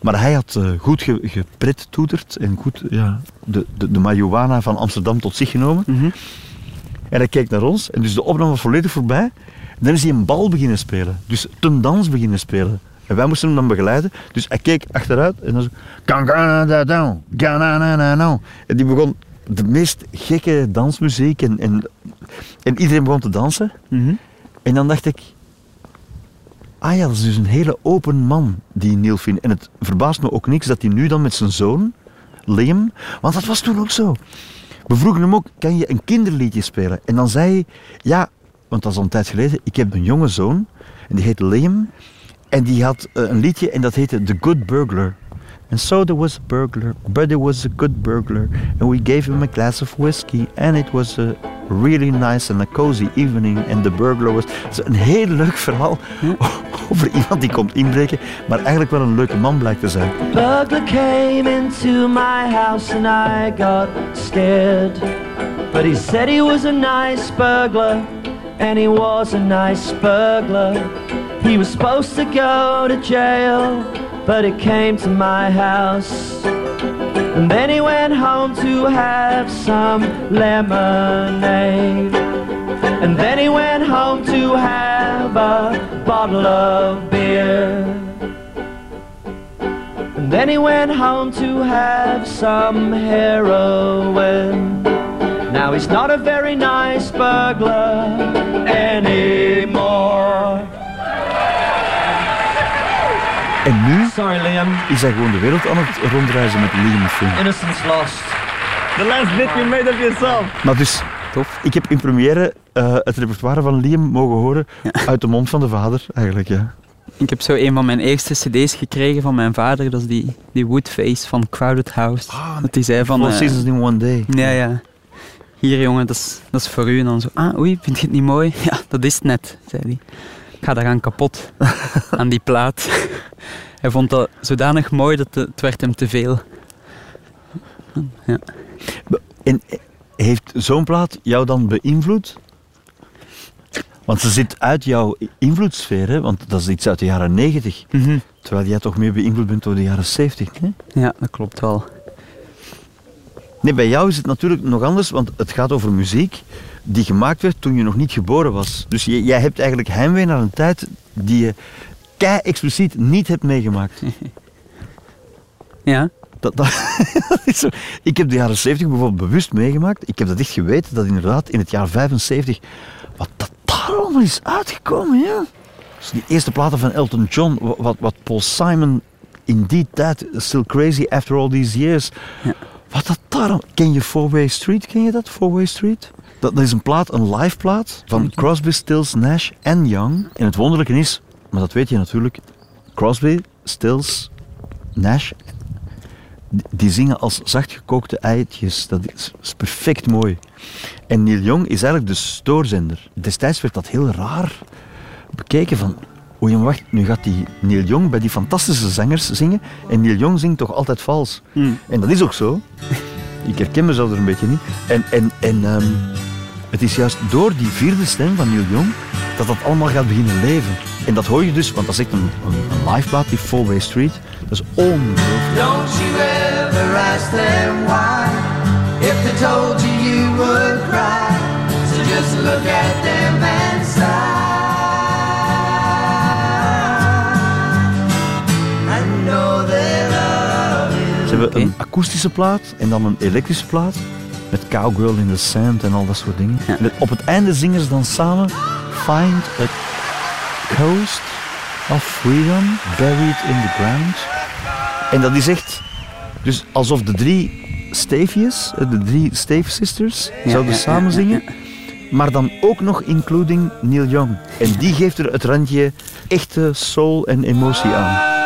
Maar hij had eh, goed ge, gepret toeterd en goed ja, de, de, de marihuana van Amsterdam tot zich genomen. En hij keek naar ons en dus de opname was volledig voorbij. En dan is hij een bal beginnen spelen. Dus een dans beginnen spelen. En wij moesten hem dan begeleiden. Dus hij keek achteruit en dan zo... En die begon de meest gekke dansmuziek en, en, en iedereen begon te dansen. En dan dacht ik... Ah ja, dat is dus een hele open man, die Neil Finn. En het verbaast me ook niks dat hij nu dan met zijn zoon, Liam... Want dat was toen ook zo. We vroegen hem ook, kan je een kinderliedje spelen? En dan zei hij, ja, want dat is al een tijd geleden, ik heb een jonge zoon, en die heet Liam, en die had eh, een liedje en dat heette The Good Burglar. And so there was a burglar, but it was a good burglar, and we gave him a glass of whiskey, and it was a really nice and a cozy evening, and the burglar was... Een heel leuk verhaal over iemand die komt inbreken, maar eigenlijk wel een leuke man blijkt te zijn. Burglar came into my house and I got scared. But he said he was a nice burglar, and he was a nice burglar. He was supposed to go to jail, but he came to my house. And then he went home to have some lemonade. And then he went home to have a bottle of beer. And then he went home to have some heroin. Now he's not a very nice burglar anymore. En nu Sorry, Liam. is hij gewoon de wereld aan het rondreizen met Liam Finn. Innocence lost. The last bit you made of yourself. Maar dus, Tof. ik heb in première eh, het repertoire van Liam mogen horen uit de mond van de vader, eigenlijk, ja. Ik heb zo een van mijn eerste cd's gekregen van mijn vader. Dat is die, die Woodface van Crowded House. dat hij zei van... Four eh, Seasons in One Day. Ja, ja. Hier jongen, dat is, dat is voor u. En dan zo, ah oei, vind je het niet mooi? Ja, dat is het net, zei hij. Ik ga daaraan kapot, aan die plaat. Hij vond dat zodanig mooi dat het, het werd hem te veel. Ja. En eh, heeft zo'n plaat jou dan beïnvloed? Want ze zit uit jouw invloedssfeer, hè? want dat is iets uit de jaren 90. Mhm. Terwijl jij toch meer beïnvloed bent door de jaren 70. Hè? Ja, dat klopt wel. Nee, bij jou is het natuurlijk nog anders, want het gaat over muziek die gemaakt werd toen je nog niet geboren was. Dus j- jij hebt eigenlijk heimwee naar een tijd die je kei expliciet niet hebt meegemaakt. Ja? Dat, dat, dat is zo. Ik heb de jaren 70 bijvoorbeeld bewust meegemaakt. Ik heb dat echt geweten, dat inderdaad in het jaar 75, wat dat daar allemaal is uitgekomen, ja. Dus die eerste platen van Elton John, wa- wat, wat Paul Simon in die tijd, Still Crazy After All These Years, wat dat daar Ken je Four Way Street, ken je dat, Four Way Street? Dat, dat is een plaat, een live plaat van Crosby, Stills, Nash en Young. En het wonderlijke is, maar dat weet je natuurlijk, Crosby, Stills, Nash die- zingen als zachtgekookte eitjes. Dat is, perfect mooi. En Neil Young is eigenlijk de stoorzender. Destijds werd dat heel raar bekeken van... Oei, wacht, nu gaat die Neil Young bij die fantastische zangers zingen en Neil Young zingt toch altijd vals. En dat is ook zo. Ik herken mezelf er een beetje niet. En, en, en, ehm, Het is juist door die vierde stem van Neil Young dat dat allemaal gaat beginnen leven. En dat hoor je dus, want dat is echt een, een, een live plaat, die Four Way Street. Dat is ongelooflijk. Don't you ever ask them why. If they told you, you would cry. So just look at them and sigh. And know love Ze hebben een akoestische plaat en dan een elektrische plaat. Met Cowgirl in the Sand en al dat soort dingen. En Op het einde zingen ze dan samen Find a Coast of Freedom Buried in the Ground. En dat is echt... Dus alsof de drie Steefjes, eh, de drie Stave Sisters, Ja, zouden ja, samen ja, zingen. Maar dan ook nog including Neil Young. En die geeft er het randje echte soul en emotie aan.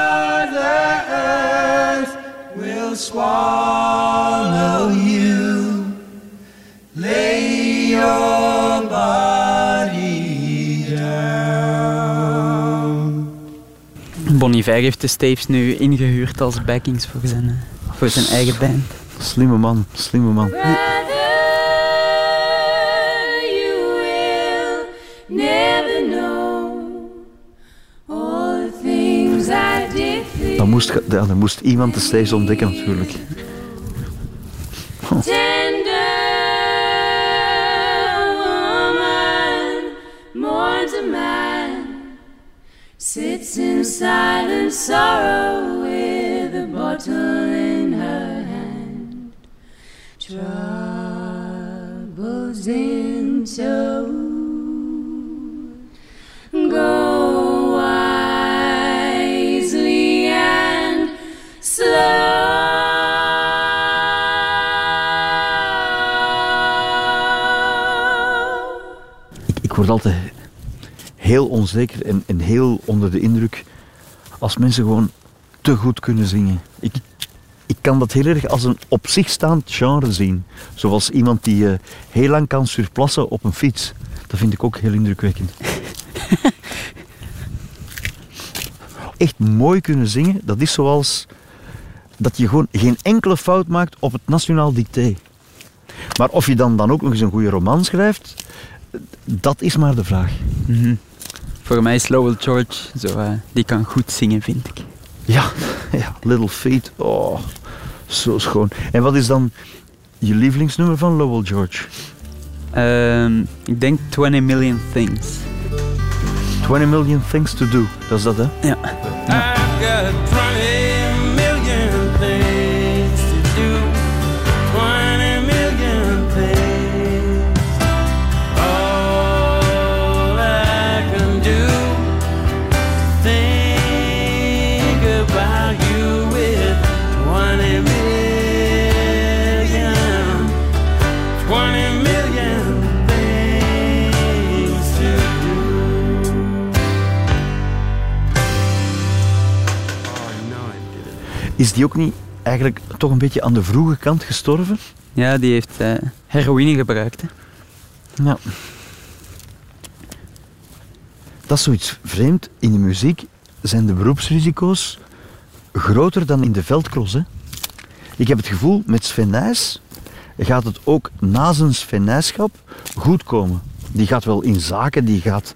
Bon Iver heeft de Staves nu ingehuurd als backings voor zijn, eh, voor zijn eigen band. Slimme man, slimme man. you will never know all the things I did for Dan moest, dan moest iemand de Staves ontdekken natuurlijk. Sits in silent sorrow with a bottle in her hand. Troubles in tow. Go wisely and slow. Ik, word altijd heel onzeker en, en heel onder de indruk als mensen gewoon te goed kunnen zingen. Ik, ik kan dat heel erg als een op zich staand genre zien. Zoals iemand die eh, heel lang kan surplassen op een fiets. Dat vind ik ook heel indrukwekkend. Echt mooi kunnen zingen, dat is zoals dat je gewoon geen enkele fout maakt op het nationaal dicté. Maar of je dan, dan ook nog eens een goede roman schrijft, dat is maar de vraag. Mhm. Voor mij is Lowell George, zo, eh, die kan goed zingen, vind ik. Ja, ja, Little Feet. Oh, zo schoon. En wat is dan je lievelingsnummer van Lowell George? Ehm, ik denk 20 Million Things. 20 Million Things to Do. Dat is dat, hè? Ja. I've Is die ook niet eigenlijk toch een beetje aan de vroege kant gestorven? Ja, die heeft eh, heroïne gebruikt. Hè. Ja. Dat is zoiets vreemd. In de muziek zijn de beroepsrisico's groter dan in de veldcross. Hè? Ik heb het gevoel, met Sven Nys gaat het ook na zijn Sven goed komen. Die gaat wel in zaken, die gaat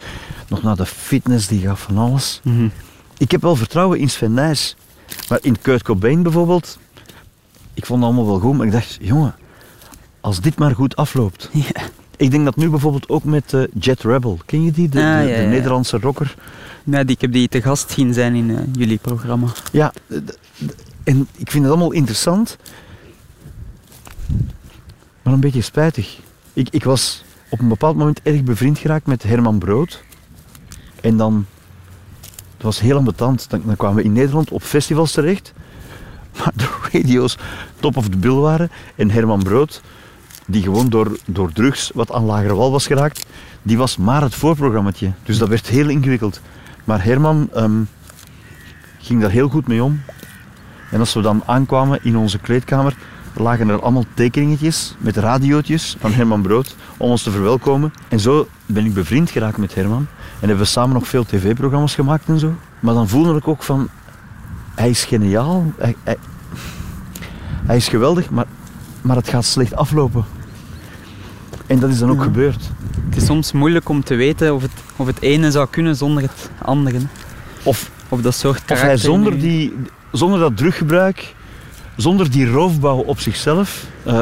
nog naar de fitness, die gaat van alles. Ik heb wel vertrouwen in Sven Nys. Maar in Kurt Cobain bijvoorbeeld, ik vond het allemaal wel goed, maar ik dacht, jongen, als dit maar goed afloopt. Ik denk dat nu bijvoorbeeld ook met eh, Jet Rebel, ken je die? De, Ah, de- ja, ja. Nederlandse rocker. Ja, die, ik heb die te gast zien zijn in eh, jullie programma. Ja, en ik vind het allemaal interessant, maar een beetje spijtig. Ik, ik was op een bepaald moment erg bevriend geraakt met Herman Brood. En dan, was heel ambetant, dan, dan kwamen we in Nederland op festivals terecht, maar de radio's top of the bill waren. En Herman Brood, die gewoon door, door drugs wat aan lagere wal was geraakt, die was maar het voorprogrammaatje. Dus dat werd heel ingewikkeld. Maar Herman ehm, ging daar heel goed mee om. En als we dan aankwamen in onze kleedkamer, lagen er allemaal tekeningetjes met radiootjes van Herman Brood om ons te verwelkomen. En zo ben ik bevriend geraakt met Herman. En hebben we samen nog veel tv-programma's gemaakt en zo. Maar dan voelde ik ook van, hij is geniaal, hij, hij, hij is geweldig, maar, maar het gaat slecht aflopen. En dat is dan ook gebeurd. Het is soms moeilijk om te weten of het, of het ene zou kunnen zonder het andere. Of, of dat soort Of hij zonder, die, zonder dat druggebruik, zonder die roofbouw op zichzelf, eh,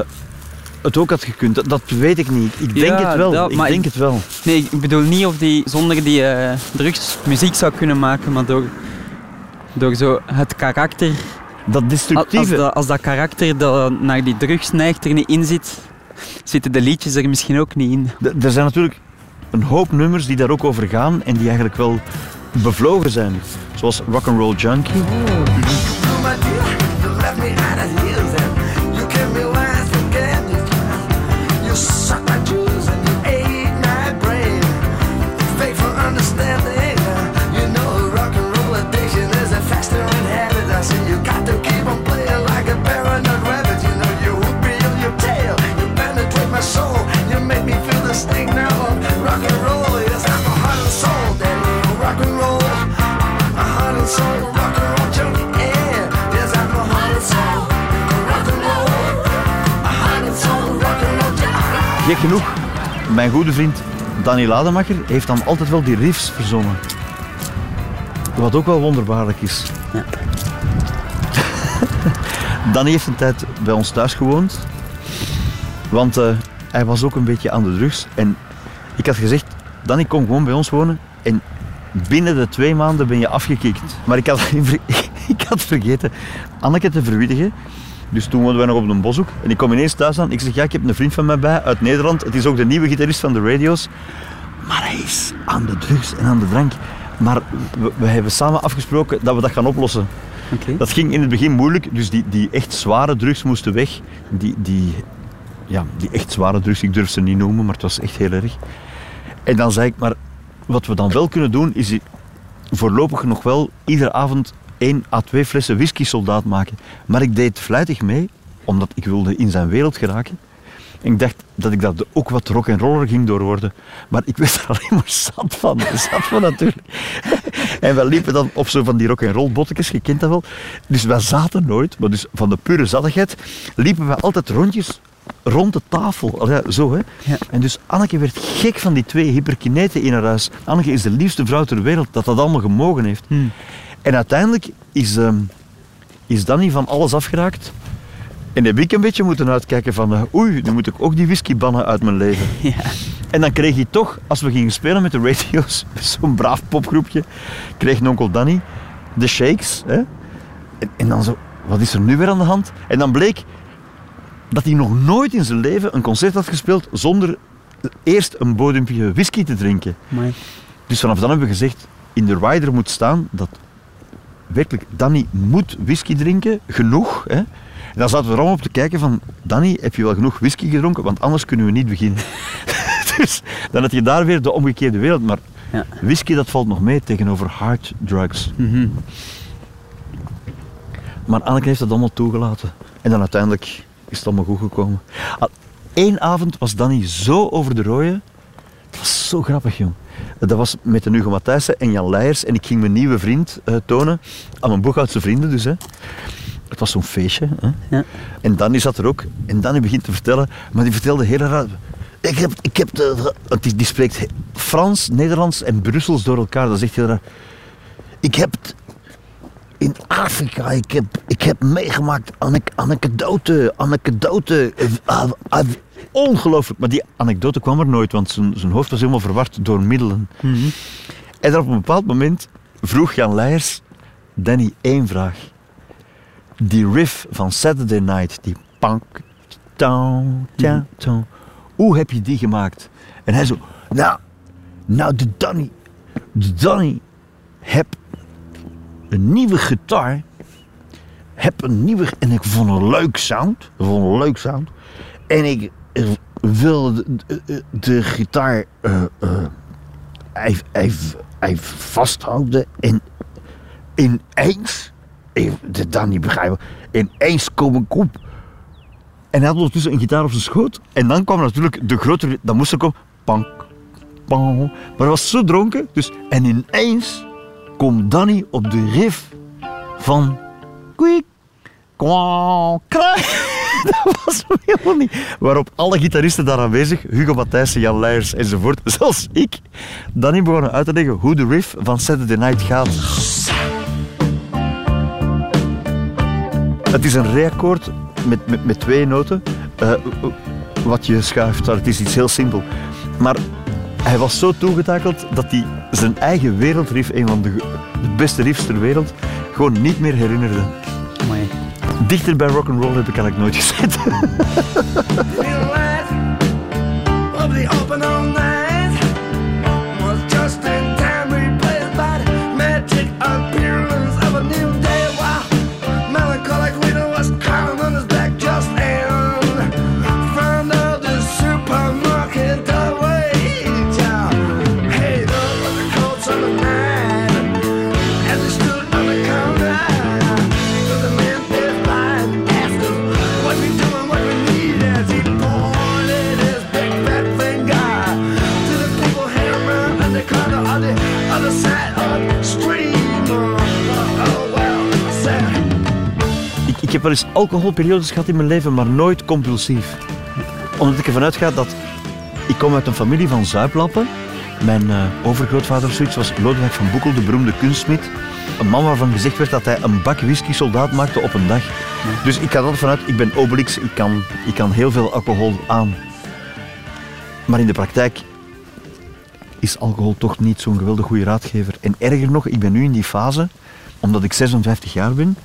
het ook had gekund. Dat, dat weet ik niet. Ik denk Ja, het wel. dat- ik maar denk ik- het wel. Nee, ik bedoel niet of die zonder die eh, drugs muziek zou kunnen maken, maar door, door zo het karakter... Dat destructieve... Als dat, als dat karakter dat naar die drugs neigt er niet in zit, zitten de liedjes er misschien ook niet in. D- Er zijn natuurlijk een hoop nummers die daar ook over gaan en die eigenlijk wel bevlogen zijn. Zoals Rock'n'Roll Junkie. Sting Gek genoeg, mijn goede vriend Danny Lademacher heeft dan altijd wel die riffs verzonnen. Wat ook wel wonderbaarlijk is. Danny heeft een tijd bij ons thuis gewoond. Want eh, hij was ook een beetje aan de drugs. En ik had gezegd, Danny, kom gewoon bij ons wonen. En binnen de twee maanden ben je afgekikt. Maar ik had, ik had vergeten Anneke te verwittigen. Dus toen woonden wij nog op een boshoek. En ik kom ineens thuis aan. Ik zeg, ja, ik heb een vriend van mij bij uit Nederland. Het is ook de nieuwe gitarist van de radio's. Maar hij is aan de drugs en aan de drank. Maar we, we hebben samen afgesproken dat we dat gaan oplossen. Dat ging in het begin moeilijk. Dus die, die echt zware drugs moesten weg. Die, die, ja, die echt zware drugs, ik durf ze niet noemen, maar het was echt heel erg. En dan zei ik, maar wat we dan wel kunnen doen, is voorlopig nog wel iedere avond één à twee flessen whisky soldaat maken. Maar ik deed fluitig mee, omdat ik wilde in zijn wereld geraken. En ik dacht dat ik dat ook wat rock'n'roller ging door worden. Maar ik werd er alleen maar zat van. Zat van natuurlijk. En wij liepen dan op zo van die rock'n'roll bottekes, je kent dat wel. Dus wij zaten nooit, maar dus van de pure zattigheid, liepen wij altijd rondjes rond de tafel. Zo, hè. En dus Anneke werd gek van die twee hyperkineten in haar huis. Anneke is de liefste vrouw ter wereld dat dat allemaal gemogen heeft. En uiteindelijk is, ehm, is Danny van alles afgeraakt. En heb ik een beetje moeten uitkijken van, eh, oei, nu moet ik ook die whisky bannen uit mijn leven. En dan kreeg hij toch, als we gingen spelen met de radio's, zo'n braaf popgroepje, kreeg onkel Danny de shakes. Hè? En, en dan zo, wat is er nu weer aan de hand? En dan bleek dat hij nog nooit in zijn leven een concert had gespeeld zonder eerst een bodempje whisky te drinken. Dus vanaf dan hebben we gezegd, in de rider moet staan dat werkelijk Danny moet whisky drinken, genoeg. Hè? En dan zaten we er allemaal op te kijken van, Danny, heb je wel genoeg whisky gedronken? Want anders kunnen we niet beginnen. dus dan heb je daar weer de omgekeerde wereld. Maar whisky, dat valt nog mee tegenover hard drugs. Maar Anneke heeft dat allemaal toegelaten. En dan uiteindelijk is het allemaal goed gekomen. Eén avond was Danny zo over de rooien. Het was zo grappig, jong. Dat was met de Hugo Matthijssen en Jan Leijers. En ik ging mijn nieuwe vriend eh, tonen. Aan mijn Boeghoutse vrienden dus. Hè. Het was zo'n feestje. Hè. En Danny zat er ook. En Danny begint te vertellen. Maar die vertelde heel raar. Ik heb, ik heb de, die, die spreekt Frans, Nederlands en Brussels door elkaar. Dat echt heel raar. Ik heb in Afrika, ik heb, ik heb meegemaakt anek, anekdote, anekdote. Ongelooflijk. Maar die anekdote kwam er nooit, want zijn, zijn hoofd was helemaal verward door middelen. En dan op een bepaald moment vroeg Jan Leijers Danny één vraag. Die riff van Saturday Night, die town, town, town. Hoe heb je die gemaakt? En hij zo, nou, nou de Danny, de Danny heb een nieuwe gitaar, heb een nieuwe, en ik vond een leuk sound, ik vond een leuk sound. En ik wilde de, de, de gitaar eh, eh, hij, hij, hij vasthouden en ineens, ik dit dan niet begrijpen, ineens kom ik op. En hij had ondertussen een gitaar op zijn schoot. En dan kwam natuurlijk de grotere, dan moest er komen, pank. Maar hij was zo dronken, dus, en ineens komt Danny op de riff van Quiek, kwaa. dat was hem helemaal niet. Waarop alle gitaristen daar aanwezig, Hugo Matthijssen, Jan Leijers enzovoort, zoals ik, dan niet begonnen uit te leggen hoe de riff van Saturday Night gaat. Het is een re-akkoord met, met, met twee noten. eh, wat je schuift. Het is iets heel simpel. Maar hij was zo toegetakeld dat hij zijn eigen wereldriff, een van de beste riffs ter wereld, gewoon niet meer herinnerde. Amai. Dichter bij rock'n'roll heb ik eigenlijk nooit gezeten. wel eens alcoholperiodes gehad in mijn leven, maar nooit compulsief. Omdat ik ervan uitga dat... Ik kom uit een familie van zuiplappen. Mijn eh, overgrootvader zoiets was Lodewijk van Boekel, de beroemde kunstsmid. Een man waarvan gezegd werd dat hij een bak whisky soldaat maakte op een dag. Dus ik ga altijd vanuit, ik ben Obelix, ik kan, ik kan heel veel alcohol aan. Maar in de praktijk is alcohol toch niet zo'n geweldig goede raadgever. En erger nog, ik ben nu in die fase, omdat ik 56 jaar ben,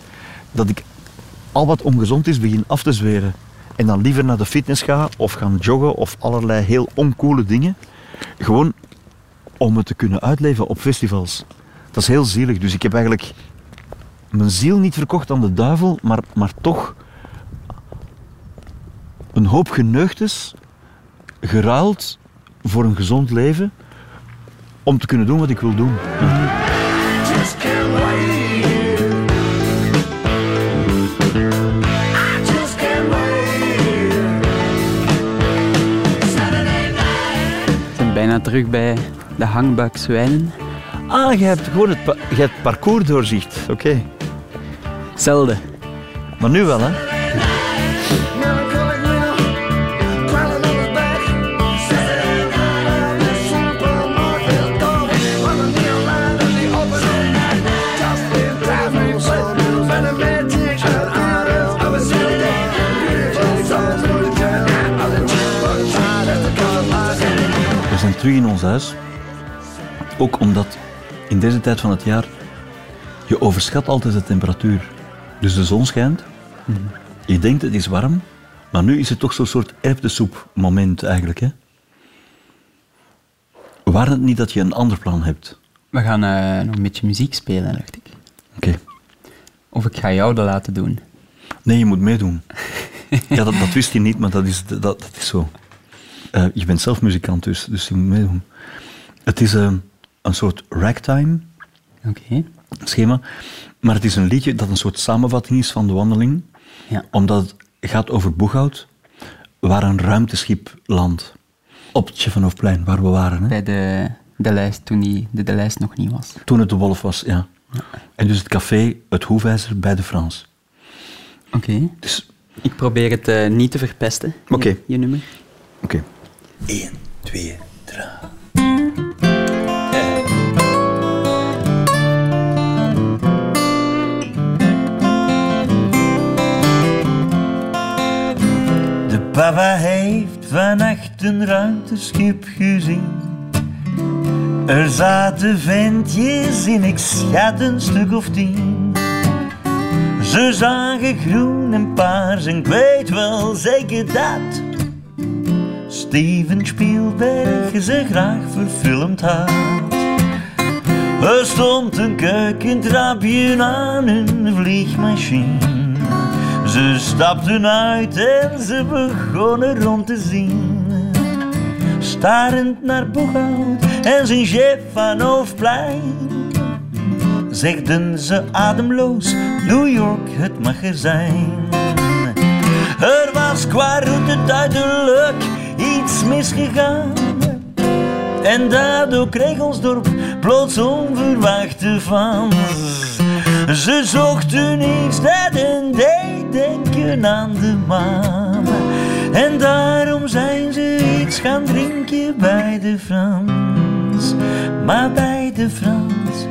dat ik al wat ongezond is begin af te zweren. En dan liever naar de fitness ga of gaan joggen of allerlei heel oncoole dingen. Gewoon om het te kunnen uitleven op festivals. Dat is heel zielig. Dus ik heb eigenlijk mijn ziel niet verkocht aan de duivel, maar, maar toch een hoop geneugtes geruild voor een gezond leven om te kunnen doen wat ik wil doen. Bijna terug bij de hangbuik zwijnen. Ah, je hebt gewoon het, pa- je hebt parcoursdoorzicht. Oké. Zelden. Maar nu wel, hè? Terug in ons huis. Ook omdat in deze tijd van het jaar je overschat altijd de temperatuur. Dus de zon schijnt. Je denkt het is warm, maar nu is het toch zo'n soort erwtensoep moment eigenlijk. Hè? Waar het niet dat je een ander plan hebt? We gaan eh, nog een beetje muziek spelen, dacht ik. Oké. Of ik ga jou dat laten doen. Nee, je moet meedoen. ja, dat, dat wist je niet, maar dat is, dat, dat is zo. Eh, je bent zelf muzikant, dus, dus je moet meedoen. Het is eh, een soort ragtime Oké. schema, maar het is een liedje dat een soort samenvatting is van de wandeling, Ja. omdat het gaat over Boeghout, waar een ruimteschip landt. Op het Tjeffanhofplein, waar we waren. Hè? Bij de, de lijst, toen die, de, de lijst nog niet was. Toen het de Wolf was, ja. En dus het café, het Hoefijzer bij de Frans. Oké. Dus, Ik probeer het eh, niet te verpesten, Oké. je, je nummer. oké. 1, 2, 3. De papa heeft vannacht een ruimteschip gezien. Er zaten ventjes in, ik schat een stuk of tien. Ze zagen groen en paars en ik weet wel zeker dat Steven Spielberg ze graag verfilmd had. Er stond een keukentrapje aan een vliegmachine. Ze stapten uit en ze begonnen rond te zien. Starend naar Boeghout en zijn chef van Hoofdplein. Zegden ze ademloos, New York het mag er zijn. Er was qua route duidelijk iets misgegaan. En daardoor kreeg ons dorp plots onverwachte fans. Ze zochten iets dat hen deed denken aan de maan. En daarom zijn ze iets gaan drinken bij de Frans. Maar bij de Frans,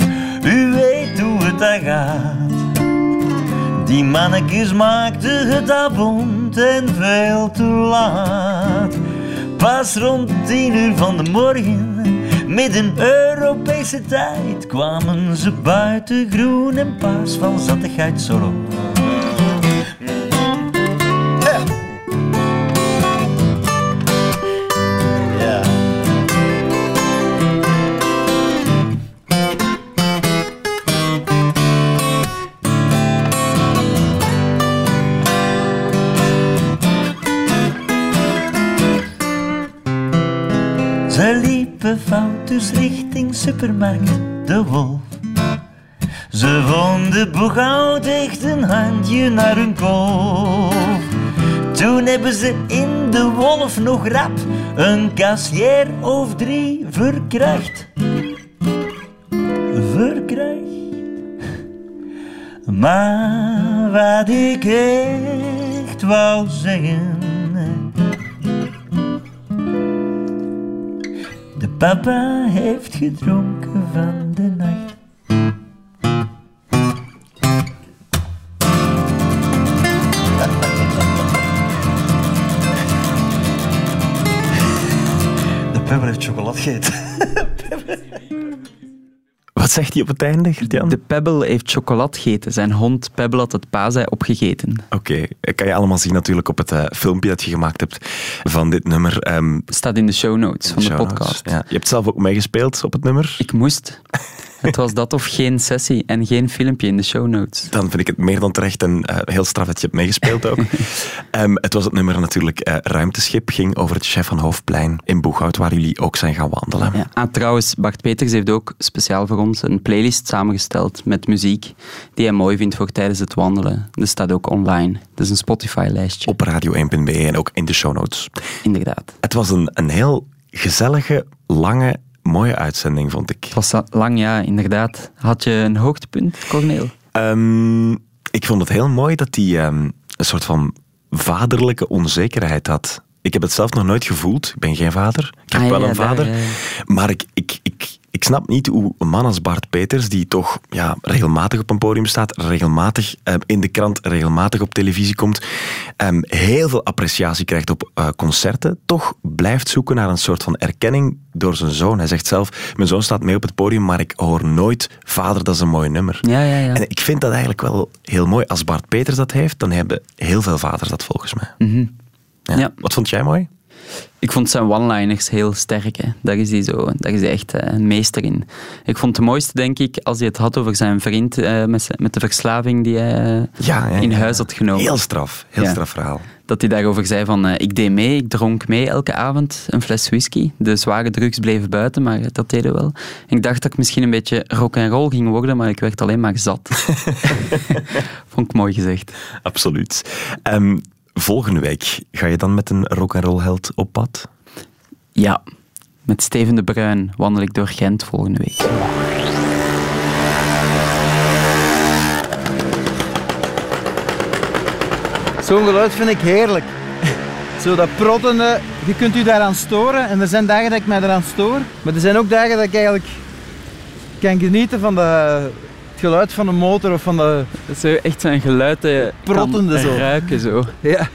u weet hoe het daar gaat. Die mannetjes maakten het abond en veel te laat. Pas rond tien uur van de morgen, midden Europese tijd, kwamen ze buiten groen en paars van zattigheid zo richting supermarkt De Wolf. Ze vonden Boeghout echt een handje naar hun kop. Toen hebben ze in De Wolf nog rap een kassier of drie verkracht. Verkracht. Maar wat ik echt wou zeggen... papa heeft gedronken van de nacht. De papa heeft chocolade gegeten. Wat zegt hij op het einde, Gert-Jan? De Pebble heeft chocolade gegeten. Zijn hond Pebble had het paasei opgegeten. Oké, dat kan je allemaal zien natuurlijk op het eh, filmpje dat je gemaakt hebt van dit nummer. Ehm, Staat in de show notes van de show notes. podcast. Ja. Je hebt zelf ook meegespeeld op het nummer. Ik moest. Het was dat of geen sessie en geen filmpje in de show notes. Dan vind ik het meer dan terecht en eh, heel straf dat je hebt meegespeeld ook. Ehm, het was het nummer natuurlijk eh, Ruimteschip, ging over het Chef van Hoofdplein in Boeghout, waar jullie ook zijn gaan wandelen. Ja. Ah, trouwens, Bart Peters heeft ook speciaal voor ons een playlist samengesteld met muziek die hij mooi vindt voor tijdens het wandelen. Dat staat ook online. Dat is een Spotify-lijstje. Op radio1.be en ook in de show notes. Inderdaad. Het was een, een heel gezellige, lange, mooie uitzending, vond ik. Het was lang, ja, inderdaad. Had je een hoogtepunt, Corneel? Ehm, ik vond het heel mooi dat hij ehm, een soort van vaderlijke onzekerheid had. Ik heb het zelf nog nooit gevoeld. Ik ben geen vader. Ik heb Ah, wel ja, een vader. ja. Maar ik, ik, ik, ik snap niet hoe een man als Bart Peters, die toch ja, regelmatig op een podium staat, regelmatig eh, in de krant, regelmatig op televisie komt, ehm, heel veel appreciatie krijgt op eh, concerten, toch blijft zoeken naar een soort van erkenning door zijn zoon. Hij zegt zelf, mijn zoon staat mee op het podium, maar ik hoor nooit, vader, dat is een mooi nummer. Ja, ja, ja. En ik vind dat eigenlijk wel heel mooi. Als Bart Peters dat heeft, dan hebben heel veel vaders dat volgens mij. Mhm. Ja. Ja. Wat vond jij mooi? Ik vond zijn one-liners heel sterk. Hè. Daar, is hij zo, daar is hij echt eh, een meester in. Ik vond het mooiste, denk ik, als hij het had over zijn vriend eh, met, met de verslaving die hij eh, Ja, ja, in ja. huis had genomen. Heel straf. Heel Ja. straf verhaal. Dat hij daarover zei van, ik deed mee, ik dronk mee elke avond een fles whisky. De zware drugs bleven buiten, maar dat deden we wel. Ik dacht dat ik misschien een beetje rock and roll ging worden, maar ik werd alleen maar zat. Vond ik mooi gezegd. Absoluut. Ehm, volgende week ga je dan met een rock'n'roll held op pad? Ja, met Steven de Bruin wandel ik door Gent volgende week. Zo'n geluid vind ik heerlijk. Zo dat prottende, je kunt u daaraan storen. En er zijn dagen dat ik mij eraan stoor. Maar er zijn ook dagen dat ik eigenlijk kan genieten van de, geluid van de motor of van de... Zo echt zijn geluid dat je Prottende zo. ruiken zo. Ja.